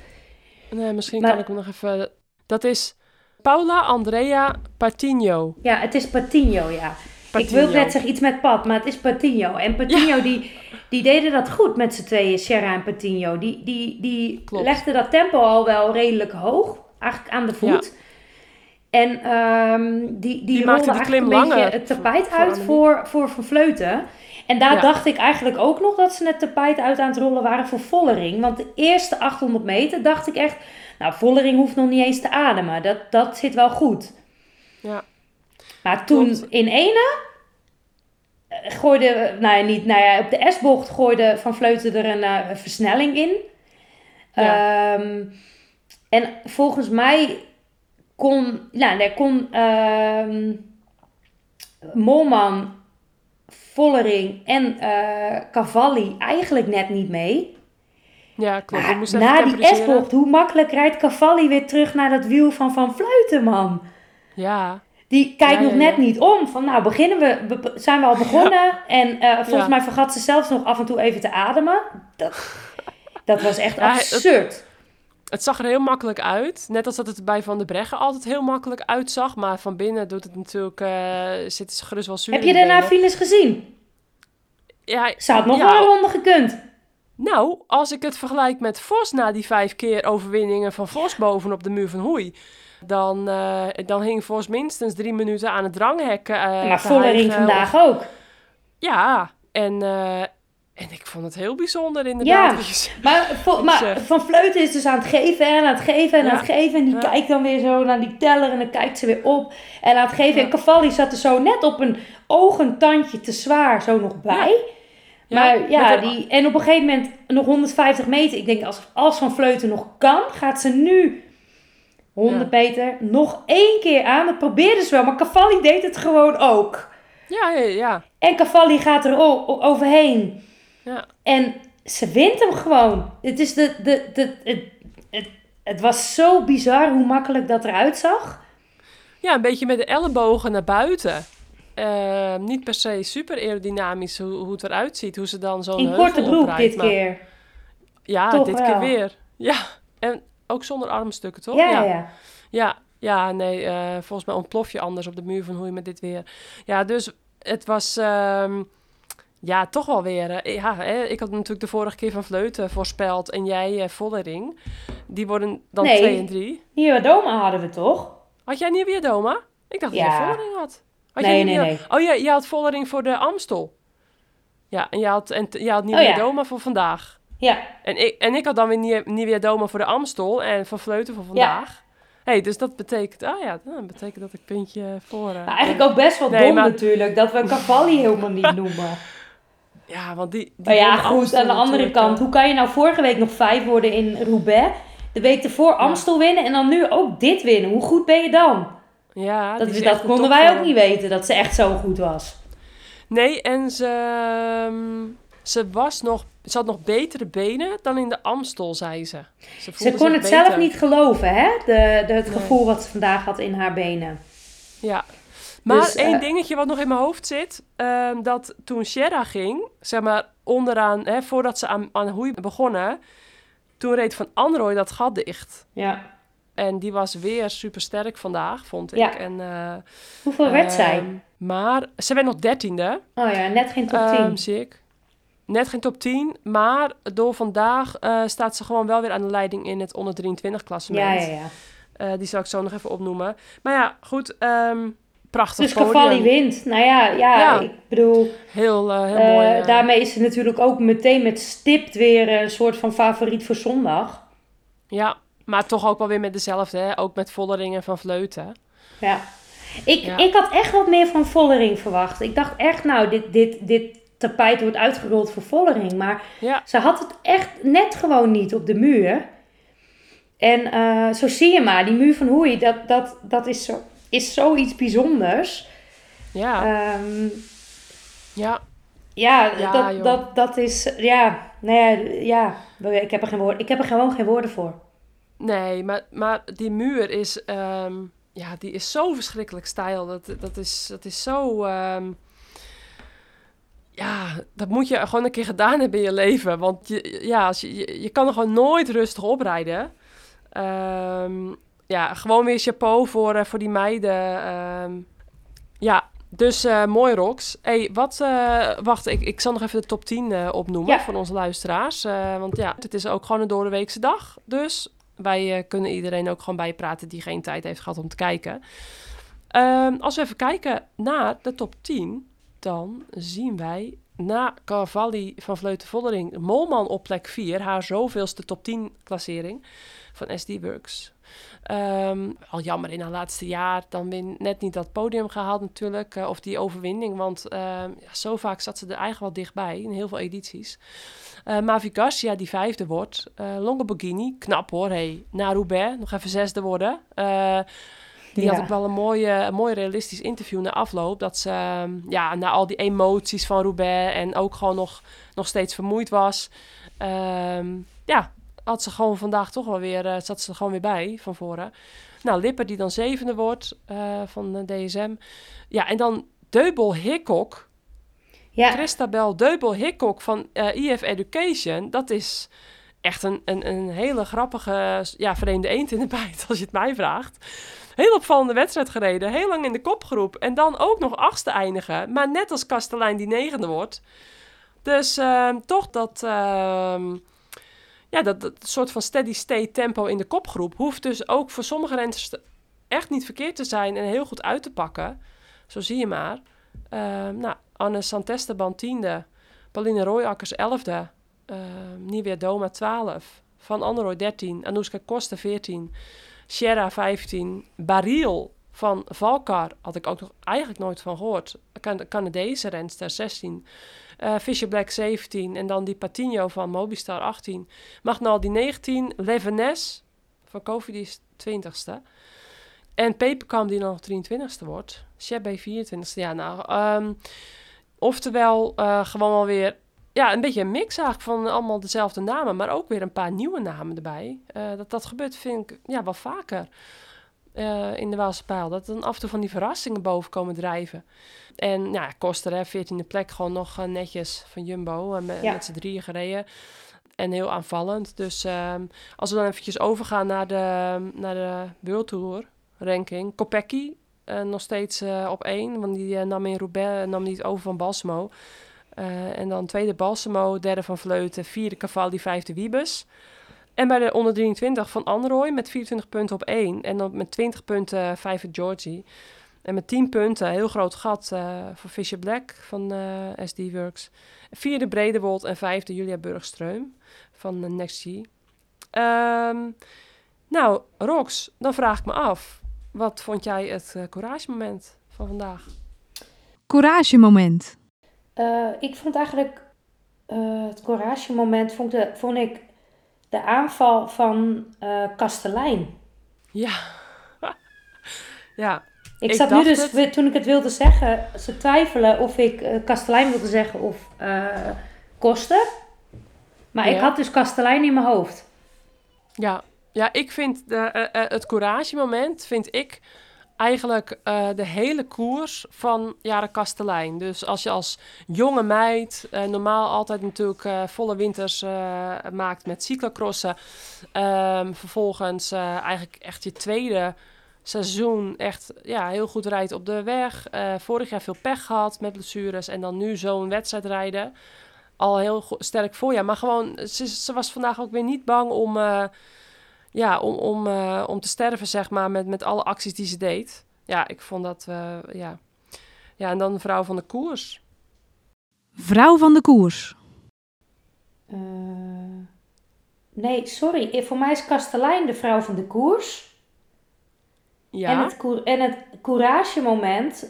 nee, misschien Maar- kan ik hem nog even... Dat is Paula Andrea Patino. Ja, het is Patinho, ja. Ik Patino. wil net zeggen iets met Pat, maar het is Patinho. En Patinho, die, die deden dat goed met z'n tweeën, Sierra en Patinho. Die, die, die Klopt. legden dat tempo al wel redelijk hoog, eigenlijk aan de voet. En ehm, die, die, maakte die eigenlijk klim een beetje langer het tapijt uit voor, voor Van Vleuten. En daar Ja. dacht ik eigenlijk ook nog dat ze het tapijt uit aan het rollen waren voor Vollering. Want de eerste 800 meter dacht ik echt, nou Vollering hoeft nog niet eens te ademen. Dat, dat zit wel goed. Ja. Maar toen Klopt. in ene eh, gooide, nou ja, niet, nou ja, op de S-bocht gooide Van Vleuten er een eh, versnelling in. Ehm, en volgens mij kon, nou, daar kon ehm, Molman, Vollering en eh Cavalli eigenlijk net niet mee. Ja, klopt. Even na die. S-bocht, hoe makkelijk rijdt Cavalli weer terug naar dat wiel van Van Vleuten, man? Ja, Die kijkt Ja, nog ja, net ja. niet om. Van nou, beginnen we, be- zijn we al begonnen. En eh, volgens mij vergat ze zelfs nog af en toe even te ademen. Dat, dat was echt het- absurd. Het zag er heel makkelijk uit. Net als dat het bij Van der Breggen altijd heel makkelijk uitzag. Maar van binnen doet het natuurlijk, eh zit ze gerust wel zuur Heb je daarna finish gezien? Ja, Ze had nog Ja. wel een ronde gekund. nou, als ik het vergelijk met Vos na die vijf keer overwinningen van Vos bovenop de muur van Hoei. Dan, eh, dan hing Vos minstens drie minuten aan het dranghek. eh, maar hijgen. vandaag ook. Ja, en, en ik vond het heel bijzonder inderdaad. Ja. Maar. Van Vleuten is dus aan het geven en aan het geven en Ja. aan het geven. En die Ja. kijkt dan weer zo naar die teller en dan kijkt ze weer op. En aan het geven. Ja. En Cavalli zat er zo net op een oogentandje te zwaar zo nog bij. Maar ja, die, en op een gegeven moment nog 150 meter. Ik denk, als, als Van Vleuten nog kan, gaat ze nu 100 meter nog één keer aan. Dat probeerde ze wel, maar Cavalli deed het gewoon ook. Ja, ja, ja. En Cavalli gaat er overheen. Ja. En ze wint hem gewoon. Het, is de, de, de, het, het, het was zo bizar hoe makkelijk dat eruit zag. Ja, een beetje met de ellebogen naar buiten. Eh, niet per se super aerodynamisch hoe, hoe het eruit ziet. Hoe ze dan zo'n In korte broek oprijdt, dit maar- keer. Ja, Toch dit wel. keer weer. Ja, en ook zonder armstukken, toch? Ja, ja, ja. Ja, ja, nee, eh, volgens mij ontplof je anders op de muur van hoe je met dit weer. Ja, dus het was ehm, ja, toch wel weer. ja, hè, ik had natuurlijk de vorige keer van Vleuten voorspeld en jij eh Vollering. Die worden dan Nee. 2 en 3. Hier, Doma hadden we toch? Had jij niet Doma? Ik dacht dat Ja. jij Vollering had. had Nee, jij nee, nee. Oh ja, jij had Vollering voor de Amstel. Ja, en jij had, en, jij had niet Oh, ja. Doma voor vandaag. Ja, En ik, en ik had dan weer Nie- Nieuwe Doma voor de Amstel en Van Vleuten voor vandaag. hey, dus dat betekent, ah ja, dat betekent dat ik puntje voor... maar eigenlijk ook best wel Nee, dom maar- natuurlijk dat we Cavalli helemaal niet noemen. Ja, want die... die Maar ja, goed, aan de andere kant, eh, hoe kan je nou vorige week nog vijf worden in Roubaix? De week ervoor Amstel winnen en dan nu ook dit winnen. Hoe goed ben je dan? Ja, Dat, is dat konden wij ook niet weten, dat ze echt zo goed was. Nee, en ze, ehm, ze was nog... Ze had nog betere benen dan in de Amstel, zei ze. Ze, Ze kon het zelf niet geloven, hè? De, de, het Nee. gevoel wat ze vandaag had in haar benen. Ja. Maar Dus, één eh, dingetje wat nog in mijn hoofd zit, ehm, dat toen Sierra ging, zeg maar onderaan, hè, voordat ze aan, aan Hoei begonnen, toen reed Van Anrooy dat gat dicht. Ja. En die was weer super sterk vandaag, vond ik. Ja. En, eh, Hoeveel werd zij? ehm, Maar ze werd nog dertiende. Oh ja, net geen top 10. Ehm, zie ik. Net geen top 10, maar door vandaag eh, staat ze gewoon wel weer aan de leiding in het onder 23 klassement. ja, ja, ja. Die zal ik zo nog even opnoemen. Maar ja, goed. Prachtig Dus podium. Cavalli wint. Nou ja, ja, Ja. ik bedoel, Heel, eh, heel mooi. eh. daarmee is ze natuurlijk ook meteen met stipt weer een soort van favoriet voor zondag. Ja, maar toch ook wel weer met dezelfde. Hè? Ook met Vollering en Van Vleuten. Ja. Ik, Ja. ik had echt wat meer van Vollering verwacht. Ik dacht echt, nou, dit, dit, dit tapijt wordt uitgerold voor Vollering. Maar Ja, ze had het echt net gewoon niet op de muur. En eh, zo zie je maar, die muur van Hoei, dat, dat, dat is, zo, is zoiets bijzonders. ja, Ehm, ja. ja, Ja, dat, joh. dat, dat is, ja, nou ja, ja, ik heb er, geen woord, ik heb er gewoon geen woorden voor. Nee, maar, maar die muur is, ehm, ja, die is zo verschrikkelijk stijl. Dat, dat, is, dat is zo... ehm, ja, dat moet je gewoon een keer gedaan hebben in je leven. Want je, ja, als je, je, je kan er gewoon nooit rustig oprijden. Ehm, ja, gewoon weer chapeau voor, eh, voor die meiden. Ehm, ja, dus eh, mooi, Rox. hey, wat... eh, wacht, ik, ik zal nog even de top 10 eh, opnoemen Ja. voor onze luisteraars. Want ja, het is ook gewoon een doordeweekse dag. Dus wij kunnen iedereen ook gewoon bijpraten die geen tijd heeft gehad om te kijken. Ehm, als we even kijken naar de top 10, dan zien wij na Cavalli van Vleuten-Vollering Molman op plek 4, haar zoveelste top 10 klassering van SD Works. Ehm, al jammer in haar laatste jaar, dan weer net niet dat podium gehaald natuurlijk, eh, of die overwinning, want ehm, ja, zo vaak zat ze er eigenlijk wel dichtbij in heel veel edities. Eh Mavi Garcia die vijfde wordt. Eh Longoborghini, knap hoor. Hey, na Roubaix, nog even zesde worden. Die Ja. had ik wel een mooi, een mooi realistisch interview na afloop. Dat ze ehm, ja, na al die emoties van Roubaix en ook gewoon nog, nog steeds vermoeid was. ja, had ze gewoon vandaag toch wel weer, eh, zat ze er gewoon weer bij van voren. Nou, Lipper die dan zevende wordt eh, van de DSM. Ja, en dan Deubel Hickok. Ja, Christabel Deubel Hickok van eh EF Education, dat is echt een, een, een hele grappige, ja, vreemde eend in de bijt, als je het mij vraagt. Heel opvallende wedstrijd gereden, heel lang in de kopgroep en dan ook nog achtste eindigen, maar net als Kastelein die negende wordt. Dus ehm, toch dat, ehm, ja, dat, dat soort van steady state tempo in de kopgroep hoeft dus ook voor sommige renners echt niet verkeerd te zijn en heel goed uit te pakken. Zo zie je maar. Ehm, nou, Anne Santesteban tiende, Pauline Royakkers elfde, ehm Nivea Doma 12, Van Androoy 13, Anouska Koster 14, Sierra 15, Baril van Valkar, had ik ook nog eigenlijk nooit van gehoord. Can Canadese renster 16, eh, Fisher Black 17 en dan die Patinho van Mobistar 18, Magnaldi 19, Levenes van Cofidis 20ste. En Peperkamp die dan nog 23ste wordt. Chebbe 24ste. Ja, nou, ehm, oftewel eh, gewoon wel weer... Ja, een beetje een mix eigenlijk van allemaal dezelfde namen. Maar ook weer een paar nieuwe namen erbij. Eh, dat, dat gebeurt vind ik ja, wel vaker eh, in de Waalse Pijl. Dat er dan af en toe van die verrassingen boven komen drijven. En ja, Koster, hè, 14e plek, gewoon nog eh, netjes van Jumbo. en met, Ja. met z'n drieën gereden. En heel aanvallend. Dus ehm, als we dan eventjes overgaan naar de, naar de World Tour ranking. Kopecky nog steeds op één, want die nam in Roubaix nam niet over van Balsamo. En dan tweede Balsamo, derde van Vleuten, vierde Cavalli, vijfde Wiebes. En bij de onder 23 van Androoy met 24 punten op één. En dan met 20 punten uh, vijfde Georgie. En met 10 punten, heel groot gat uh, voor Fisher Black van uh, SD Works. Vierde Bredewold en vijfde Julia Burgstreum van uh, NextG. Um, nou, Rox, dan vraag ik me af. Wat vond jij het uh, couragemoment van vandaag? Couragemoment. Uh, ik vond eigenlijk uh, het couragemoment, vond, de, vond ik de aanval van uh, Kastelein. Ja. ja. Ik, ik zat nu dus, het... toen ik het wilde zeggen, ze twijfelen of ik uh, Kastelein wilde zeggen of uh, Koster. Maar ja. ik had dus Kastelein in mijn hoofd. Ja, ja ik vind de, het couragemoment, vind ik eigenlijk uh, de hele koers van Jaren Kastelein. Dus als je als jonge meid uh, normaal altijd natuurlijk uh, volle winters maakt met cyclocrossen. Um, vervolgens eigenlijk echt je tweede seizoen echt ja, heel goed rijdt op de weg. Eh, vorig jaar veel pech gehad met blessures en dan nu zo'n wedstrijd rijden. Al heel sterk voorjaar. Maar gewoon, ze, ze was vandaag ook weer niet bang om, eh, ja, om, om, eh, om te sterven, zeg maar, met, met alle acties die ze deed. Ja, ik vond dat, eh, ja. Ja, en dan de vrouw van de koers. Vrouw van de koers. Eh, nee, sorry. Eh, Voor mij is Kastelein de vrouw van de koers. Ja, En het, en het couragemoment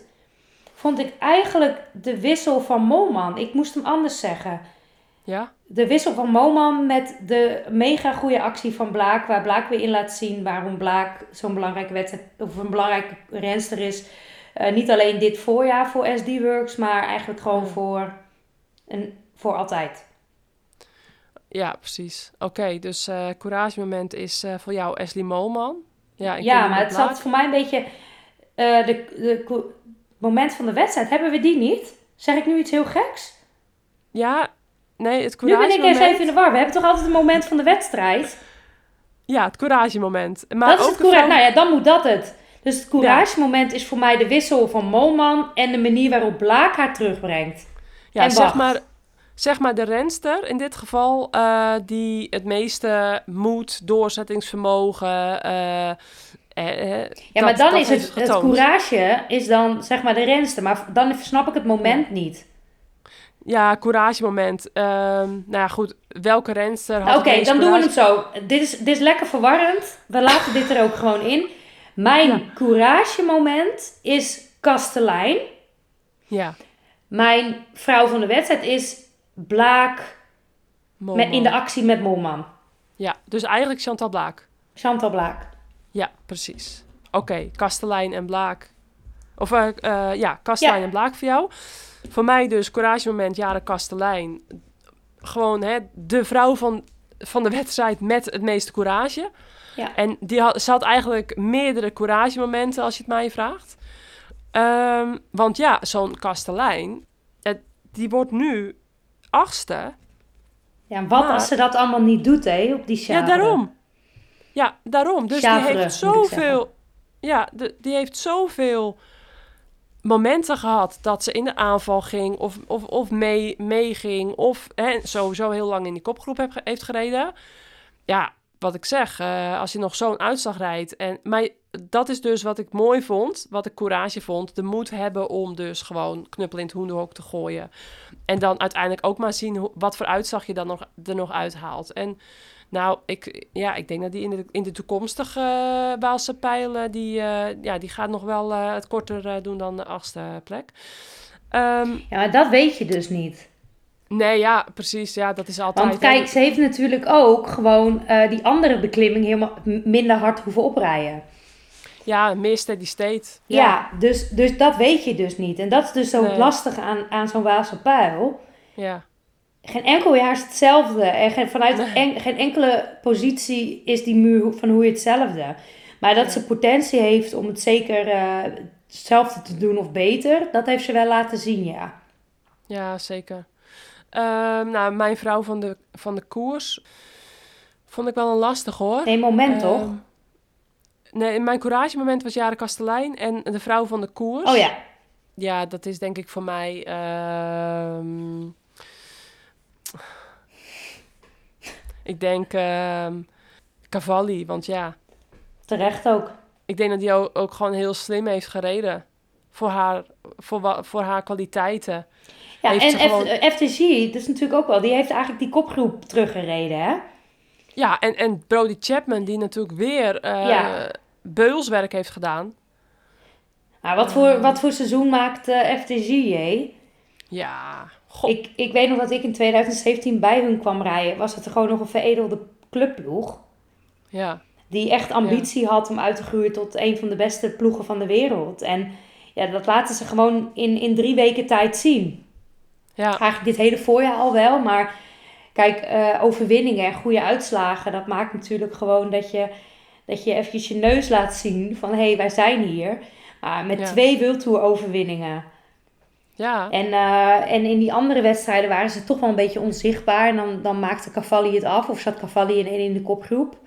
vond ik eigenlijk de wissel van Moman. Ik moest hem anders zeggen. ja, De wissel van Moman met de mega goede actie van Blaak. Waar Blaak weer in laat zien waarom Blaak zo'n belangrijke wedstrijd of een belangrijke renster is. Eh, niet alleen dit voorjaar voor SD Works, maar eigenlijk gewoon voor, een, voor altijd. ja, precies. Oké, dus eh couragemoment is eh, voor jou Ashley Moman. Ja, ik Ja, maar het zat voor mij een beetje. eh, de, de moment van de wedstrijd, hebben we die niet? Zeg ik nu iets heel geks? Ja, nee, het Nu ben ik eens even in de war. We hebben toch altijd een moment van de wedstrijd? Ja, het couragemoment. Maar dat is ook het courage. Nou ja, dan moet dat het. Dus het couragemoment is voor mij de wissel van Moman en de manier waarop Blaak haar terugbrengt. ja, en zeg maar, zeg maar de renster in dit geval eh, die het meeste moed, doorzettingsvermogen. eh, eh, eh, Ja, maar dan is het, het courage is dan zeg maar de renster. Maar dan snap ik het moment niet. Ja, couragemoment. Ehm nou ja, goed. Welke renster had Nou, Oké, dan doen we het zo. Dit is, dit is lekker verwarrend. We laten dit er ook gewoon in. Mijn couragemoment is Kastelein. Ja, Mijn vrouw van de wedstrijd is Blaak met, in de actie met Molman. Ja, dus eigenlijk Chantal Blaak. Chantal Blaak. Ja, precies. Oké, Kastelein en Blaak. Of eh, eh, ja, Kastelein Ja. en Blaak voor jou. Voor mij dus couragemoment, Jaren Kastelein. Gewoon hè, de vrouw van, van de wedstrijd met het meeste courage. Ja. En die had, ze had eigenlijk meerdere couragemomenten, als je het mij vraagt. Ehm, want ja, zo'n Kastelein, het, die wordt nu achtste. Ja, wat Maar- als ze dat allemaal niet doet, hè, op die Ja, Chavre? daarom. Ja, daarom. Dus Chavre, die heeft zoveel. Ja, de, die heeft zoveel momenten gehad dat ze in de aanval ging of, of, of mee, meeging of hè, sowieso heel lang in die kopgroep heb, heeft gereden. Ja, wat ik zeg, eh, als je nog zo'n uitslag rijdt. En, maar dat is dus wat ik mooi vond, wat ik courage vond. De moed hebben om dus gewoon knuppel in het hoenderhok te gooien. En dan uiteindelijk ook maar zien hoe, wat voor uitslag je dan nog, er nog uithaalt. En nou, ik, ja, ik denk dat die in de, in de toekomstige uh, Waalse pijlen, die, uh, ja, die gaat nog wel uh, het korter doen dan de achtste plek. Um, ja, maar dat weet je dus niet. Nee, ja, precies. Ja, dat is altijd... Want kijk, ze heeft natuurlijk ook gewoon uh, die andere beklimming helemaal minder hard hoeven oprijden. Ja, meer steady state. Ja, ja dus, dus dat weet je dus niet. En dat is dus zo nee. lastig aan, aan zo'n Waalse pijl. Ja. Geen enkel jaar is hetzelfde. En geen, vanuit nee. en, geen enkele positie is die muur van hoe je hetzelfde. Maar dat ja. ze potentie heeft om het zeker uh, hetzelfde te doen of beter, dat heeft ze wel laten zien, ja. Ja, zeker. Um, nou, mijn vrouw van de, van de koers vond ik wel een lastig hoor. Nee, moment um, toch? Nee, mijn courage moment was Jaren Kastelein en de vrouw van de koers. Oh ja. Ja, dat is denk ik voor mij... Um, ik denk Cavalli, want ja... Terecht ook. Ik denk dat hij ook, ook gewoon heel slim heeft gereden. Voor haar, voor, voor haar kwaliteiten. Ja, en gewoon... FTG, dat is natuurlijk ook wel, die heeft eigenlijk die kopgroep teruggereden, hè? Ja, en, en Brody Chapman, die natuurlijk weer uh, ja. beulswerk heeft gedaan. Nou, wat, voor, uh, wat voor seizoen maakt uh, FTG, hé? Ja, God. Ik, ik weet nog dat ik in 2017 bij hun kwam rijden. Was het gewoon nog een veredelde clubploeg. Ja. Die echt ambitie ja. had om uit te groeien tot een van de beste ploegen van de wereld. En ja, dat laten ze gewoon in, in drie weken tijd zien. Ja. Eigenlijk dit hele voorjaar al wel, maar kijk, uh, overwinningen en goede uitslagen, dat maakt natuurlijk gewoon dat je, dat je eventjes je neus laat zien van hé, hey, wij zijn hier. Maar met ja. twee World overwinningen. Ja. En, uh, en in die andere wedstrijden waren ze toch wel een beetje onzichtbaar. En dan, dan maakte Cavalli het af of zat Cavalli in, in de kopgroep.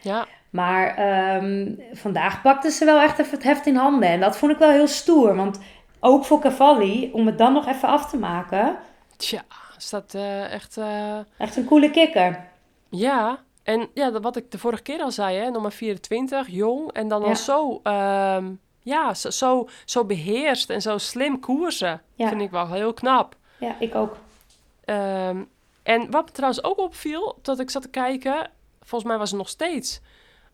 Ja. Maar ehm, vandaag pakte ze wel echt even het heft in handen. En dat vond ik wel heel stoer. Want ook voor Cavalli, om het dan nog even af te maken. Tja, is dat eh, echt... eh, Echt een coole kikker. Ja, en ja, wat ik de vorige keer al zei, hè, nummer 24, jong. En dan al zo, ehm, ja, zo, zo, zo beheerst en zo slim koersen. Ja. Vind ik wel heel knap. Ja, ik ook. Ehm, en wat me trouwens ook opviel, dat ik zat te kijken, volgens mij was het nog steeds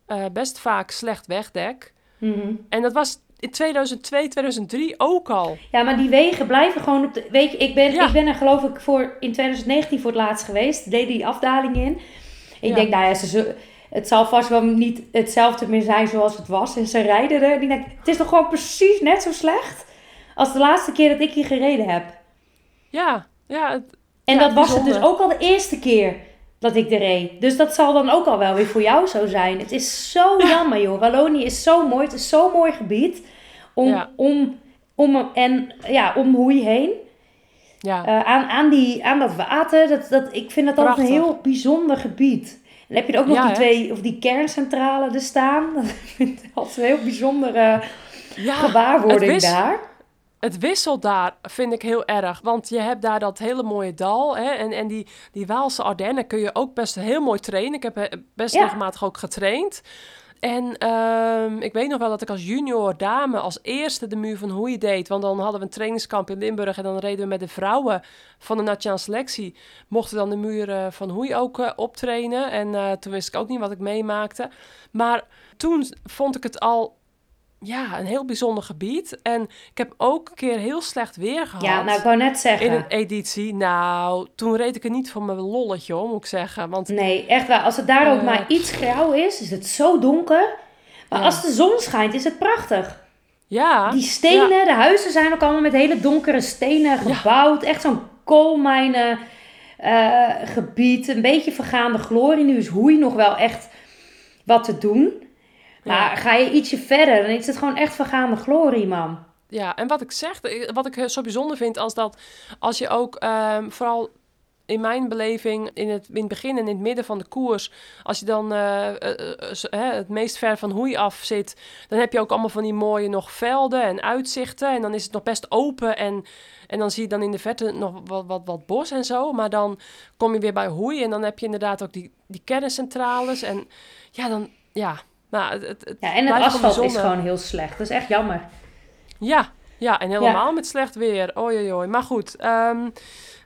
eh, best vaak slecht wegdek. Mhm. En dat was in 2002, 2003 ook al. Ja, maar die wegen blijven gewoon op de... Weet je, ik ben, Ja. ik ben er geloof ik voor in 2019 voor het laatst geweest. Deed die afdaling in. Ik Ja. denk, nou ja, ze, zullen- het zal vast wel niet hetzelfde meer zijn zoals het was. En ze rijden er. Denk, het is toch gewoon precies net zo slecht als de laatste keer dat ik hier gereden heb. Ja, ja, het- En Ja, dat was het dus ook al de eerste keer dat ik er reed. Dus dat zal dan ook al wel weer voor jou zo zijn. Het is zo jammer, joh. Wallonië is zo mooi. Het is zo'n mooi gebied. Om, Ja. om, om, en, ja, om Hoei heen. ja. Eh, aan, aan, die, aan dat water. Dat, dat, ik vind dat altijd een heel bijzonder gebied. En heb je er ook nog Ja, die hè? twee, of die kerncentrale er staan. Dat vind ik altijd een heel bijzondere ja, gewaarwording het daar. Het wisselt daar vind ik heel erg. Want je hebt daar dat hele mooie dal. Hè, en en die, die Waalse Ardennen kun je ook best heel mooi trainen. Ik heb eh, best Ja. regelmatig ook getraind. En ehm, ik weet nog wel dat ik als junior dame als eerste de muur van Hoei deed. Want dan hadden we een trainingskamp in Limburg. En dan reden we met de vrouwen van de nationale selectie. Mochten dan de muur eh, van Hoei ook eh, optrainen. En eh, toen wist ik ook niet wat ik meemaakte. Maar toen vond ik het al ja, een heel bijzonder gebied. En ik heb ook een keer heel slecht weer gehad. Ja, nou ik wou net zeggen. in een editie. Nou, toen reed ik er niet voor mijn lolletje om, moet ik zeggen. Want Nee, echt waar. Als het daar ook Eh. maar iets grauw is, is het zo donker. Maar Ja. als de zon schijnt, is het prachtig. ja, Die stenen, de huizen zijn ook allemaal met hele donkere stenen gebouwd. Echt zo'n koolmijnen eh, gebied. Een beetje vergaande glorie. Nu is Hoei nog wel echt wat te doen. Maar Ja. ga je ietsje verder, dan is het gewoon echt vergaande glorie, man. ja, en wat ik zeg, eh, wat ik zo bijzonder vind, als dat als je ook ehm, vooral in mijn beleving in het, in het begin en in het midden van de koers, als je dan eh, eh, eh, het meest ver van hoei af zit, dan heb je ook allemaal van die mooie nog velden en uitzichten. En dan is het nog best open en, en dan zie je dan in de verte nog wat, wat, wat bos en zo. Maar dan kom je weer bij hoei en dan heb je inderdaad ook die, die kerncentrales. En ja, dan, ja, nou, het, het, het Ja, en het asfalt is gewoon heel slecht. Dat is echt jammer. Ja, ja, en helemaal met slecht weer. Oei, oei, oei. Maar goed, ehm,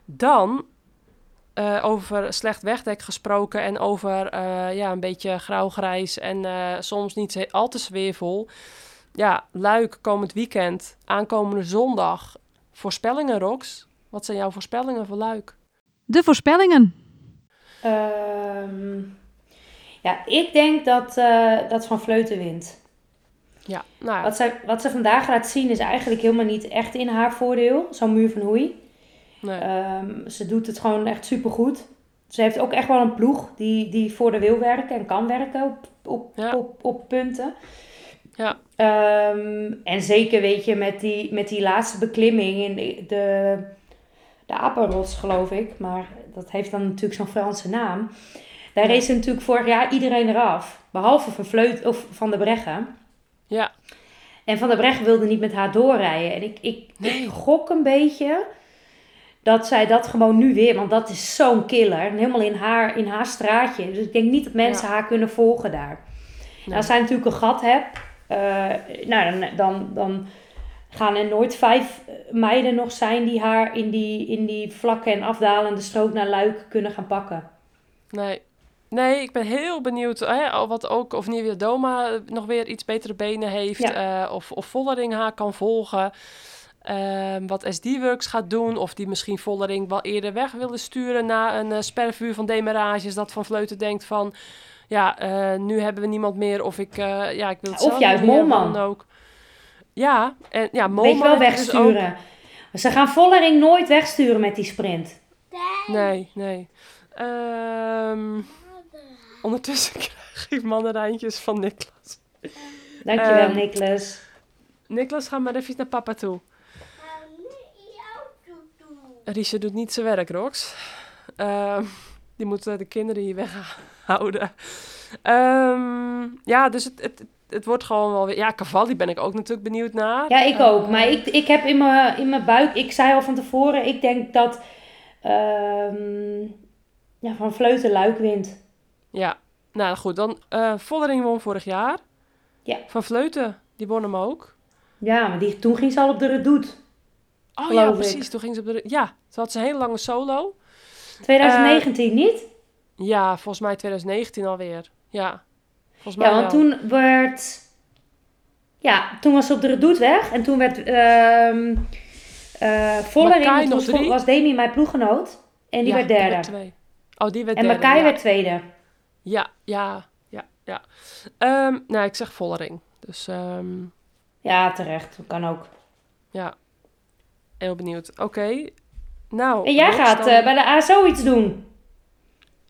dan eh, over slecht wegdek gesproken en over eh, ja, een beetje grauw-grijs en eh, soms niet al te sfeervol. Ja, Luik komend weekend, aankomende zondag. Voorspellingen, Rox. Wat zijn jouw voorspellingen voor Luik? De voorspellingen. Ehm, ja, ik denk dat, eh, dat Van Vleuten wint. Ja, nou ja, Wat ze, wat ze vandaag laat zien is eigenlijk helemaal niet echt in haar voordeel. Zo'n muur van hoei. nee. Ehm, ze doet het gewoon echt supergoed. Ze heeft ook echt wel een ploeg die, die voor de wil werken en kan werken op, op, Ja. op, op punten. Ja. Ehm, en zeker weet je met die, met die laatste beklimming in de, de, de Apenrots geloof ik. Maar dat heeft dan natuurlijk zo'n Franse naam. Daar Ja. ze natuurlijk vorig jaar iedereen eraf. Behalve van, Vleut, of van de Breggen. ja, En Van der Breggen wilde niet met haar doorrijden. En ik, ik, Nee. ik gok een beetje dat zij dat gewoon nu weer... Want dat is zo'n killer. En helemaal in haar, in haar straatje. Dus ik denk niet dat mensen haar kunnen volgen daar. Nee. Als zij natuurlijk een gat hebt... eh, nou, dan, dan, dan gaan er nooit vijf meiden nog zijn... die haar in die, in die vlakke en afdalende strook naar Luik kunnen gaan pakken. Nee. Nee, ik ben heel benieuwd hè, wat ook, of Nivea Doma nog weer iets betere benen heeft. eh, of, of Vollering haar kan volgen. Ehm, wat SD-Works gaat doen. Of die misschien Vollering wel eerder weg willen sturen na een uh, spervuur van demarages. Dat Van Vleuten denkt van... Ja, uh, nu hebben we niemand meer. Of ik, uh, ja, ik wil het Of juist Molman. ook. Ja, en ja, Molman... Weet je wel dus wegsturen. ook... Ze gaan Vollering nooit wegsturen met die sprint. Nee, nee. Um, ondertussen krijg ik mandarijntjes van Niklas. Dankjewel, um, Niklas. Niklas, ga maar even naar papa toe. Riesje doet niet zijn werk, Rox. Uh, die moet de kinderen hier weghouden. Ehm, ja, dus het, het, het wordt gewoon wel weer... Ja, Cavalli ben ik ook natuurlijk benieuwd naar. Ja, ik ook. Maar ik, ik heb in mijn, in mijn buik, ik zei al van tevoren, ik denk dat ehm, ja, Van Vleuten Luik wint. Ja, nou goed. Dan eh Vollering won vorig jaar. Ja. Van Vleuten, die won hem ook. Ja, maar die, toen ging ze al op de redoute. Oh ja, ik. precies. Toen ging ze op de... Ja, toen had ze een hele lange solo. 2019 niet? Ja, volgens mij 2019 alweer. Ja, volgens mij Ja, want wel. toen werd... Ja, toen was ze op de redoute weg. En toen werd ehm eh Vollering, Makai was, was Demi mijn ploeggenoot. En die Ja, werd derde. twee. Oh, die werd en derde. Makai ja. werd tweede. Ja, ja, ja, ja. Ehm, nou, ik zeg Vollering. Dus ehm, Ja, terecht. Kan ook. ja, heel benieuwd. Oké, nou. En jij gaat dan- eh, bij de ASO iets doen.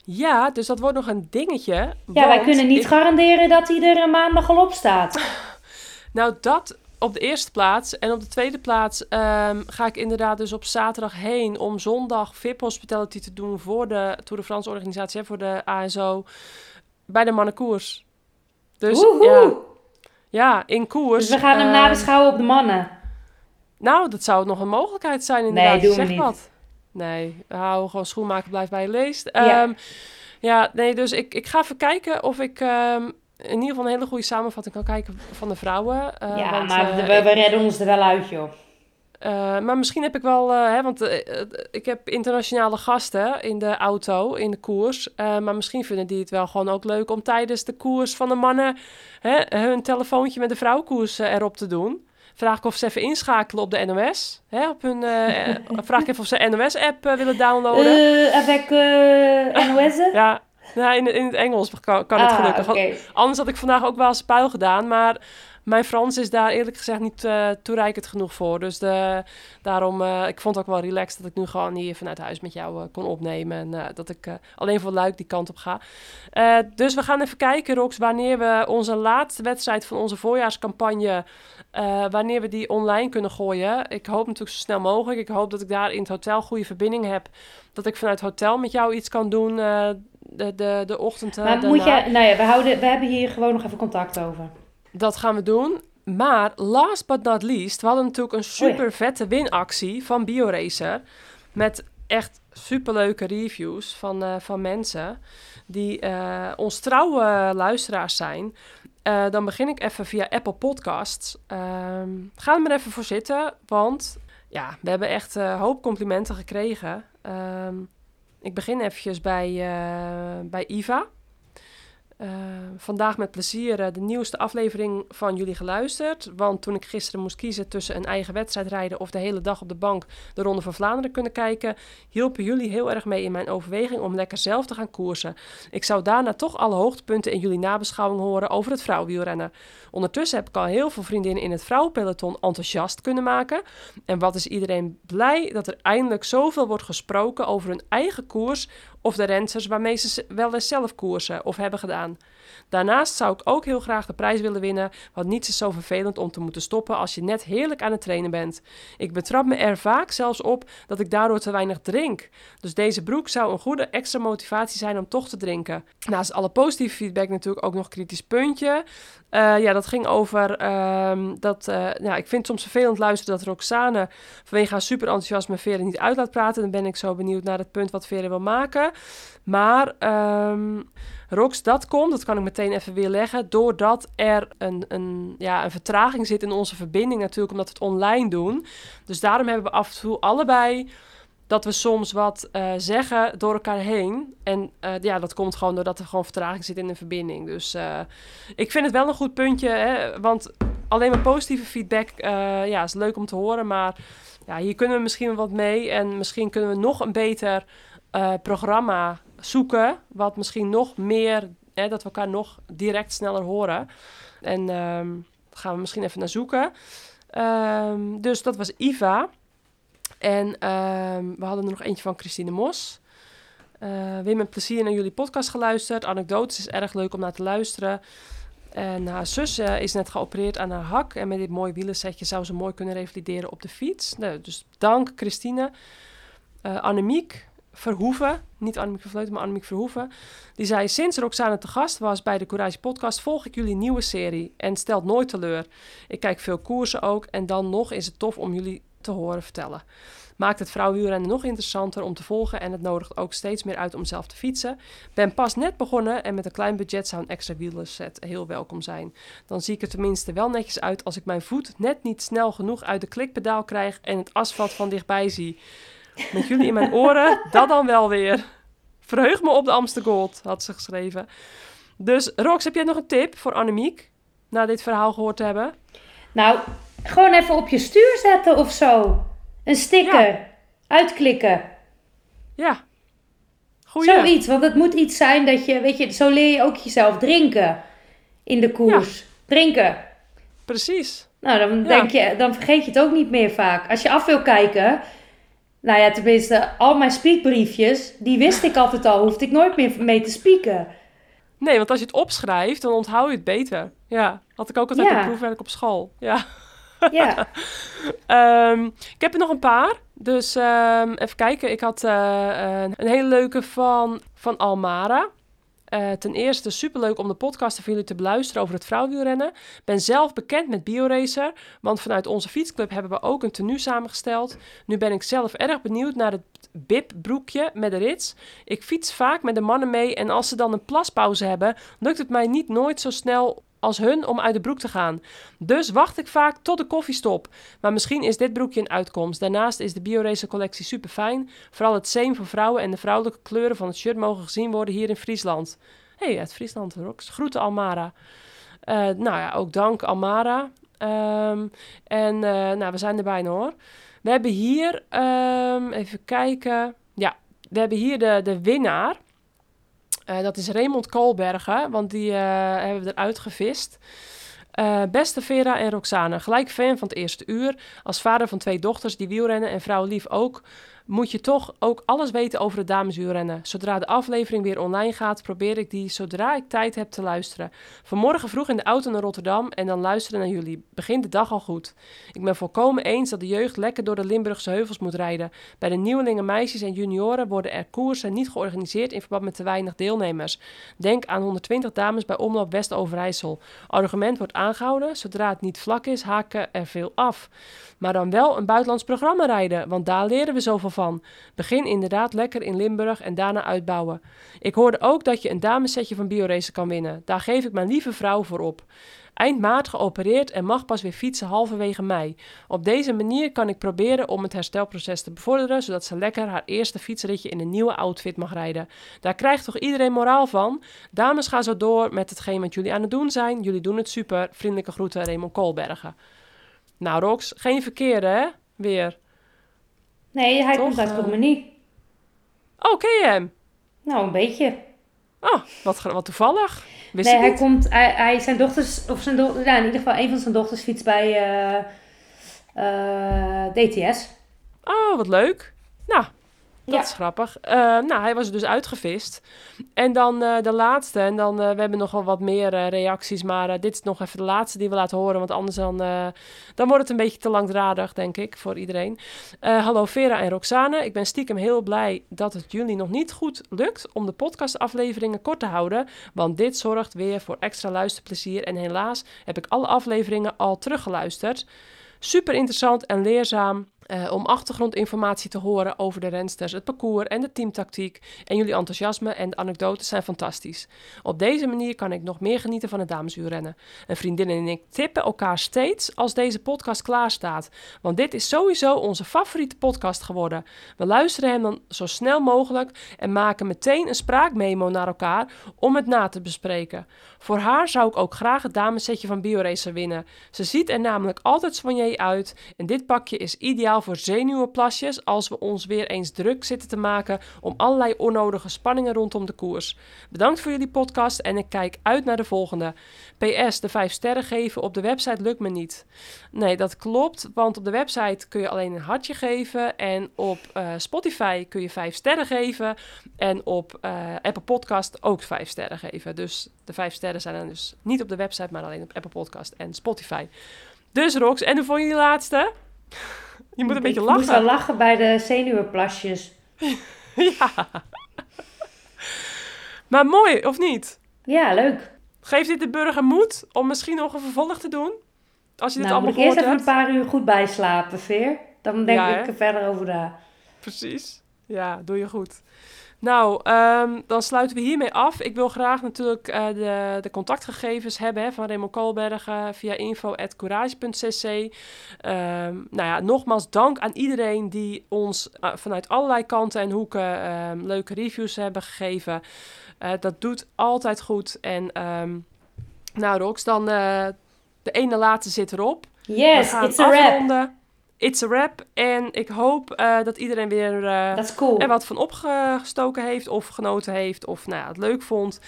Ja, dus dat wordt nog een dingetje. Ja, wij kunnen niet ik- garanderen dat hij er een maandag al op staat. Nou, dat op de eerste plaats. En op de tweede plaats ehm, ga ik inderdaad dus op zaterdag heen om zondag VIP Hospitality te doen voor de Tour de France organisatie, hè, voor de ASO, bij de mannenkoers. Dus Woehoe! ja, ja, in koers. Dus we gaan hem ehm, nabeschouwen op de mannen. Nou, dat zou nog een mogelijkheid zijn inderdaad. Nee, doen we zeg niet. wat. Nee, hou gewoon schoenmaker blijft bij je leest. Ja. Ehm, ja, nee, dus ik, ik ga even kijken of ik in ieder geval een hele goede samenvatting kan kijken van de vrouwen. Eh, ja, want, maar eh, we, we redden ons er wel uit, joh. eh, maar misschien heb ik wel, hè, want ik heb internationale gasten in de auto, in de koers. Maar misschien vinden die het wel gewoon ook leuk om tijdens de koers van de mannen hè, hun telefoontje met de vrouwenkoers eh, erop te doen. Vraag ik of ze even inschakelen op de NOS. Hè, op hun, vraag ik even of ze NOS-app willen downloaden. Avec eh NOS? ja, nou, in, in het Engels kan, kan het Ah, gelukkig. Anders had ik vandaag ook wel eens puil gedaan, maar mijn Frans is daar eerlijk gezegd niet eh, toereikend genoeg voor. Dus de, daarom, eh, ik vond het ook wel relaxed dat ik nu gewoon hier vanuit huis met jou eh, kon opnemen. En dat ik alleen voor Luik die kant op ga. Dus we gaan even kijken, Rox, wanneer we onze laatste wedstrijd van onze voorjaarscampagne, wanneer we die online kunnen gooien. Ik hoop natuurlijk zo snel mogelijk. Ik hoop dat ik daar in het hotel goede verbinding heb. Dat ik vanuit het hotel met jou iets kan doen de, de, de ochtend eh, Maar moet je... Nou ja, we, houden, we hebben hier gewoon nog even contact over. Dat gaan we doen. Maar last but not least, we hadden natuurlijk een super vette winactie van BioRacer. Met echt superleuke reviews van, eh, van mensen die eh, ons trouwe luisteraars zijn. Dan begin ik even via Apple Podcasts. Ehm ga er maar even voor zitten, want ja, we hebben echt een hoop complimenten gekregen. Ik begin eventjes bij, eh, bij Iva. Eh, vandaag met plezier eh, de nieuwste aflevering van jullie geluisterd. Want toen ik gisteren moest kiezen tussen een eigen wedstrijd rijden of de hele dag op de bank de Ronde van Vlaanderen kunnen kijken, hielpen jullie heel erg mee in mijn overweging om lekker zelf te gaan koersen. Ik zou daarna toch alle hoogtepunten in jullie nabeschouwing horen over het vrouwenwielrennen. Ondertussen heb ik al heel veel vriendinnen in het vrouwenpeloton enthousiast kunnen maken. En wat is iedereen blij dat er eindelijk zoveel wordt gesproken over hun eigen koers of de rensters waarmee ze wel eens zelf koersen of hebben gedaan. Daarnaast zou ik ook heel graag de prijs willen winnen, want niets is zo vervelend om te moeten stoppen als je net heerlijk aan het trainen bent. Ik betrap me er vaak zelfs op dat ik daardoor te weinig drink. Dus deze broek zou een goede extra motivatie zijn om toch te drinken. Naast alle positieve feedback natuurlijk ook nog kritisch puntje. Eh, ja, dat ging over ehm, dat. eh, ja, ik vind het soms vervelend luisteren dat Roxane vanwege haar super enthousiasme Veren niet uit laat praten. Dan ben ik zo benieuwd naar het punt wat Veren wil maken. Maar ehm, Rox, dat komt, dat kan ik meteen even weer leggen, doordat er een, een, ja, een vertraging zit in onze verbinding natuurlijk, omdat we het online doen. Dus daarom hebben we af en toe allebei dat we soms wat eh, zeggen door elkaar heen. En eh, ja, dat komt gewoon doordat er gewoon vertraging zit in de verbinding. Dus eh, ik vind het wel een goed puntje, hè, want alleen maar positieve feedback ja, is leuk om te horen. Maar ja, hier kunnen we misschien wat mee en misschien kunnen we nog een beter programma zoeken, wat misschien nog meer, hè, dat we elkaar nog direct sneller horen. En ehm, daar gaan we misschien even naar zoeken. Ehm, dus dat was Iva. En ehm, we hadden er nog eentje van Christine Mos. Eh weer met plezier naar jullie podcast geluisterd. Anekdotes is erg leuk om naar te luisteren. En haar zus eh, is net geopereerd aan haar hak. En met dit mooie wielersetje zou ze mooi kunnen revalideren op de fiets. Nou, dus dank Christine. Eh Annemiek Verhoeven, niet Annemiek Vervleuten, maar Annemiek Verhoeven. Die zei, sinds Roxane te gast was bij de Courage podcast volg ik jullie nieuwe serie en stelt nooit teleur. Ik kijk veel koersen ook en dan nog is het tof om jullie te horen vertellen. Maakt het vrouwenwielrennen nog interessanter om te volgen en het nodigt ook steeds meer uit om zelf te fietsen. Ben pas net begonnen en met een klein budget zou een extra wielerset heel welkom zijn. Dan zie ik er tenminste wel netjes uit als ik mijn voet net niet snel genoeg uit de klikpedaal krijg en het asfalt van dichtbij zie. Met jullie in mijn oren, dat dan wel weer. Verheug me op de Amster Gold, had ze geschreven. Dus Rox, heb jij nog een tip voor Annemiek? Na dit verhaal gehoord te hebben? Nou, gewoon even op je stuur zetten of zo. Een sticker. Uitklikken. Ja. Goeie. Zoiets, want het moet iets zijn dat je, weet je, zo leer je ook jezelf drinken in de koers. Drinken. Precies. Nou, dan, denk je, dan vergeet je het ook niet meer vaak. Als je af wil kijken, nou ja, tenminste, al mijn speakbriefjes, die wist ik altijd al, hoefde ik nooit meer mee te spieken. Nee, want als je het opschrijft, dan onthoud je het beter. Ja, had ik ook altijd Ja. een proefwerk op school. Ja. Ja, Ehm, ik heb er nog een paar. Dus ehm, even kijken. Ik had eh, een, een hele leuke van, van Almara. Eh, ten eerste superleuk om de podcast van jullie te beluisteren over het vrouwenwielrennen. Ben zelf bekend met BioRacer, want vanuit onze fietsclub hebben we ook een tenue samengesteld. Nu ben ik zelf erg benieuwd naar het bib-broekje met de rits. Ik fiets vaak met de mannen mee en als ze dan een plaspauze hebben, lukt het mij niet nooit zo snel als hun om uit de broek te gaan. Dus wacht ik vaak tot de koffiestop. Maar misschien is dit broekje een uitkomst. Daarnaast is de BioRacer collectie super fijn. Vooral het seam voor vrouwen en de vrouwelijke kleuren van het shirt mogen gezien worden hier in Friesland. hey, uit Friesland, Rox. Groeten Almara. Eh, nou ja, ook dank Almara. Ehm, en eh, nou, we zijn er bijna hoor. We hebben hier, ehm, even kijken. Ja, we hebben hier de, de winnaar. Eh, dat is Raymond Koolbergen, want die eh, hebben we eruit gevist. Eh, beste Vera en Roxane, gelijk fan van het eerste uur. Als vader van twee dochters die wielrennen en vrouwenlief ook, moet je toch ook alles weten over het dameswielrennen. Zodra de aflevering weer online gaat, probeer ik die zodra ik tijd heb te luisteren. Vanmorgen vroeg in de auto naar Rotterdam en dan luisteren naar jullie. Begint de dag al goed. Ik ben volkomen eens dat de jeugd lekker door de Limburgse heuvels moet rijden. Bij de nieuwelingen, meisjes en junioren worden er koersen niet georganiseerd in verband met te weinig deelnemers. Denk aan 120 dames bij Omloop West-Overijssel. Argument wordt aangehouden, zodra het niet vlak is, haken er veel af. Maar dan wel een buitenlands programma rijden, want daar leren we zoveel van. Begin inderdaad lekker in Limburg en daarna uitbouwen. Ik hoorde ook dat je een damessetje van BioRacer kan winnen. Daar geef ik mijn lieve vrouw voor op. Eind maart geopereerd en mag pas weer fietsen halverwege mei. Op deze manier kan ik proberen om het herstelproces te bevorderen, zodat ze lekker haar eerste fietsritje in een nieuwe outfit mag rijden. Daar krijgt toch iedereen moraal van? Dames, ga zo door met hetgeen wat jullie aan het doen zijn. Jullie doen het super. Vriendelijke groeten, Raymond Koolbergen. Nou, Rox, geen verkeerde, hè? Weer. Nee, hij Toch, komt uit eh, Krommenie. Oh, ken je hem? Nou, een beetje. Oh, wat, wat toevallig. Wist nee, hij niet. komt, hij, hij, zijn dochters, of zijn dochter, ja, in ieder geval een van zijn dochters fietst bij eh, eh, DTS. Oh, wat leuk. Nou, dat Ja. is grappig. Eh, nou, hij was er dus uitgevist. En dan eh, de laatste. En dan, eh, we hebben nog wel wat meer reacties. Maar dit is nog even de laatste die we laten horen. Want anders dan, dan wordt het een beetje te langdradig, denk ik, voor iedereen. Hallo Vera en Roxane. Ik ben stiekem heel blij dat het jullie nog niet goed lukt om de podcastafleveringen kort te houden. Want dit zorgt weer voor extra luisterplezier. En helaas heb ik alle afleveringen al teruggeluisterd. Super interessant en leerzaam eh, om achtergrondinformatie te horen over de rensters, het parcours en de teamtactiek. En jullie enthousiasme en de anekdotes zijn fantastisch. Op deze manier kan ik nog meer genieten van het damesuurrennen. Een vriendin en ik tippen elkaar steeds als deze podcast klaar staat. Want dit is sowieso onze favoriete podcast geworden. We luisteren hem dan zo snel mogelijk en maken meteen een spraakmemo naar elkaar om het na te bespreken. Voor haar zou ik ook graag het damessetje van BioRacer winnen. Ze ziet er namelijk altijd soigné uit en dit pakje is ideaal voor zenuwenplasjes als we ons weer eens druk zitten te maken om allerlei onnodige spanningen rondom de koers. Bedankt voor jullie podcast en ik kijk uit naar de volgende. PS, de 5 sterren geven op de website lukt me niet. Nee, dat klopt, want op de website kun je alleen een hartje geven en op eh, Spotify kun je 5 sterren geven en op eh, Apple Podcast ook 5 sterren geven. Dus de 5 sterren zijn dan dus niet op de website, maar alleen op Apple Podcast en Spotify. Dus Rox, en hoe vond je die laatste? Je moet een beetje Ik moest wel lachen. lachen bij de zenuwenplasjes. ja. Maar mooi, of niet? Ja, leuk. Geeft dit de burger moed om misschien nog een vervolg te doen? Als je dit Nou, moet allemaal ik eerst even hebt. een paar uur goed bijslapen, Veer. Dan denk Ja, ik er verder over na. Precies. Ja, doe je goed. Nou, ehm, dan sluiten we hiermee af. Ik wil graag natuurlijk eh, de, de contactgegevens hebben hè, van Raymond Koolbergen via info.courage.cc. Ehm nou ja, nogmaals dank aan iedereen die ons eh, vanuit allerlei kanten en hoeken ehm, leuke reviews hebben gegeven. Eh, dat doet altijd goed. En nou Rox, dan de ene laatste zit erop. Yes, it's a wrap. It's a wrap. En ik hoop eh, dat iedereen weer is cool. er wat van opgestoken heeft of genoten heeft of nou het leuk vond.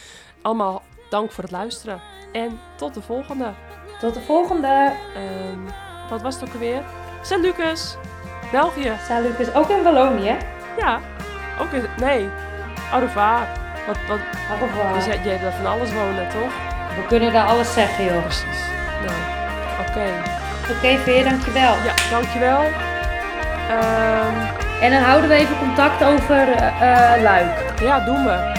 Allemaal dank voor het luisteren. En tot de volgende. Tot de volgende. Ehm, wat was het ook alweer? Sint Lucas, België. Salut, is ook in Wallonië. Ja, ook in... Nee, au revoir. Wat, wat, Au revoir. dus jij, jij hebt daar van alles wonen, toch? We kunnen daar alles zeggen, joh. Precies. Nou, oké. Oké, Veer, dankjewel. Ja, dankjewel. Ehm En dan houden we even contact over eh, Luik. ja, doen we.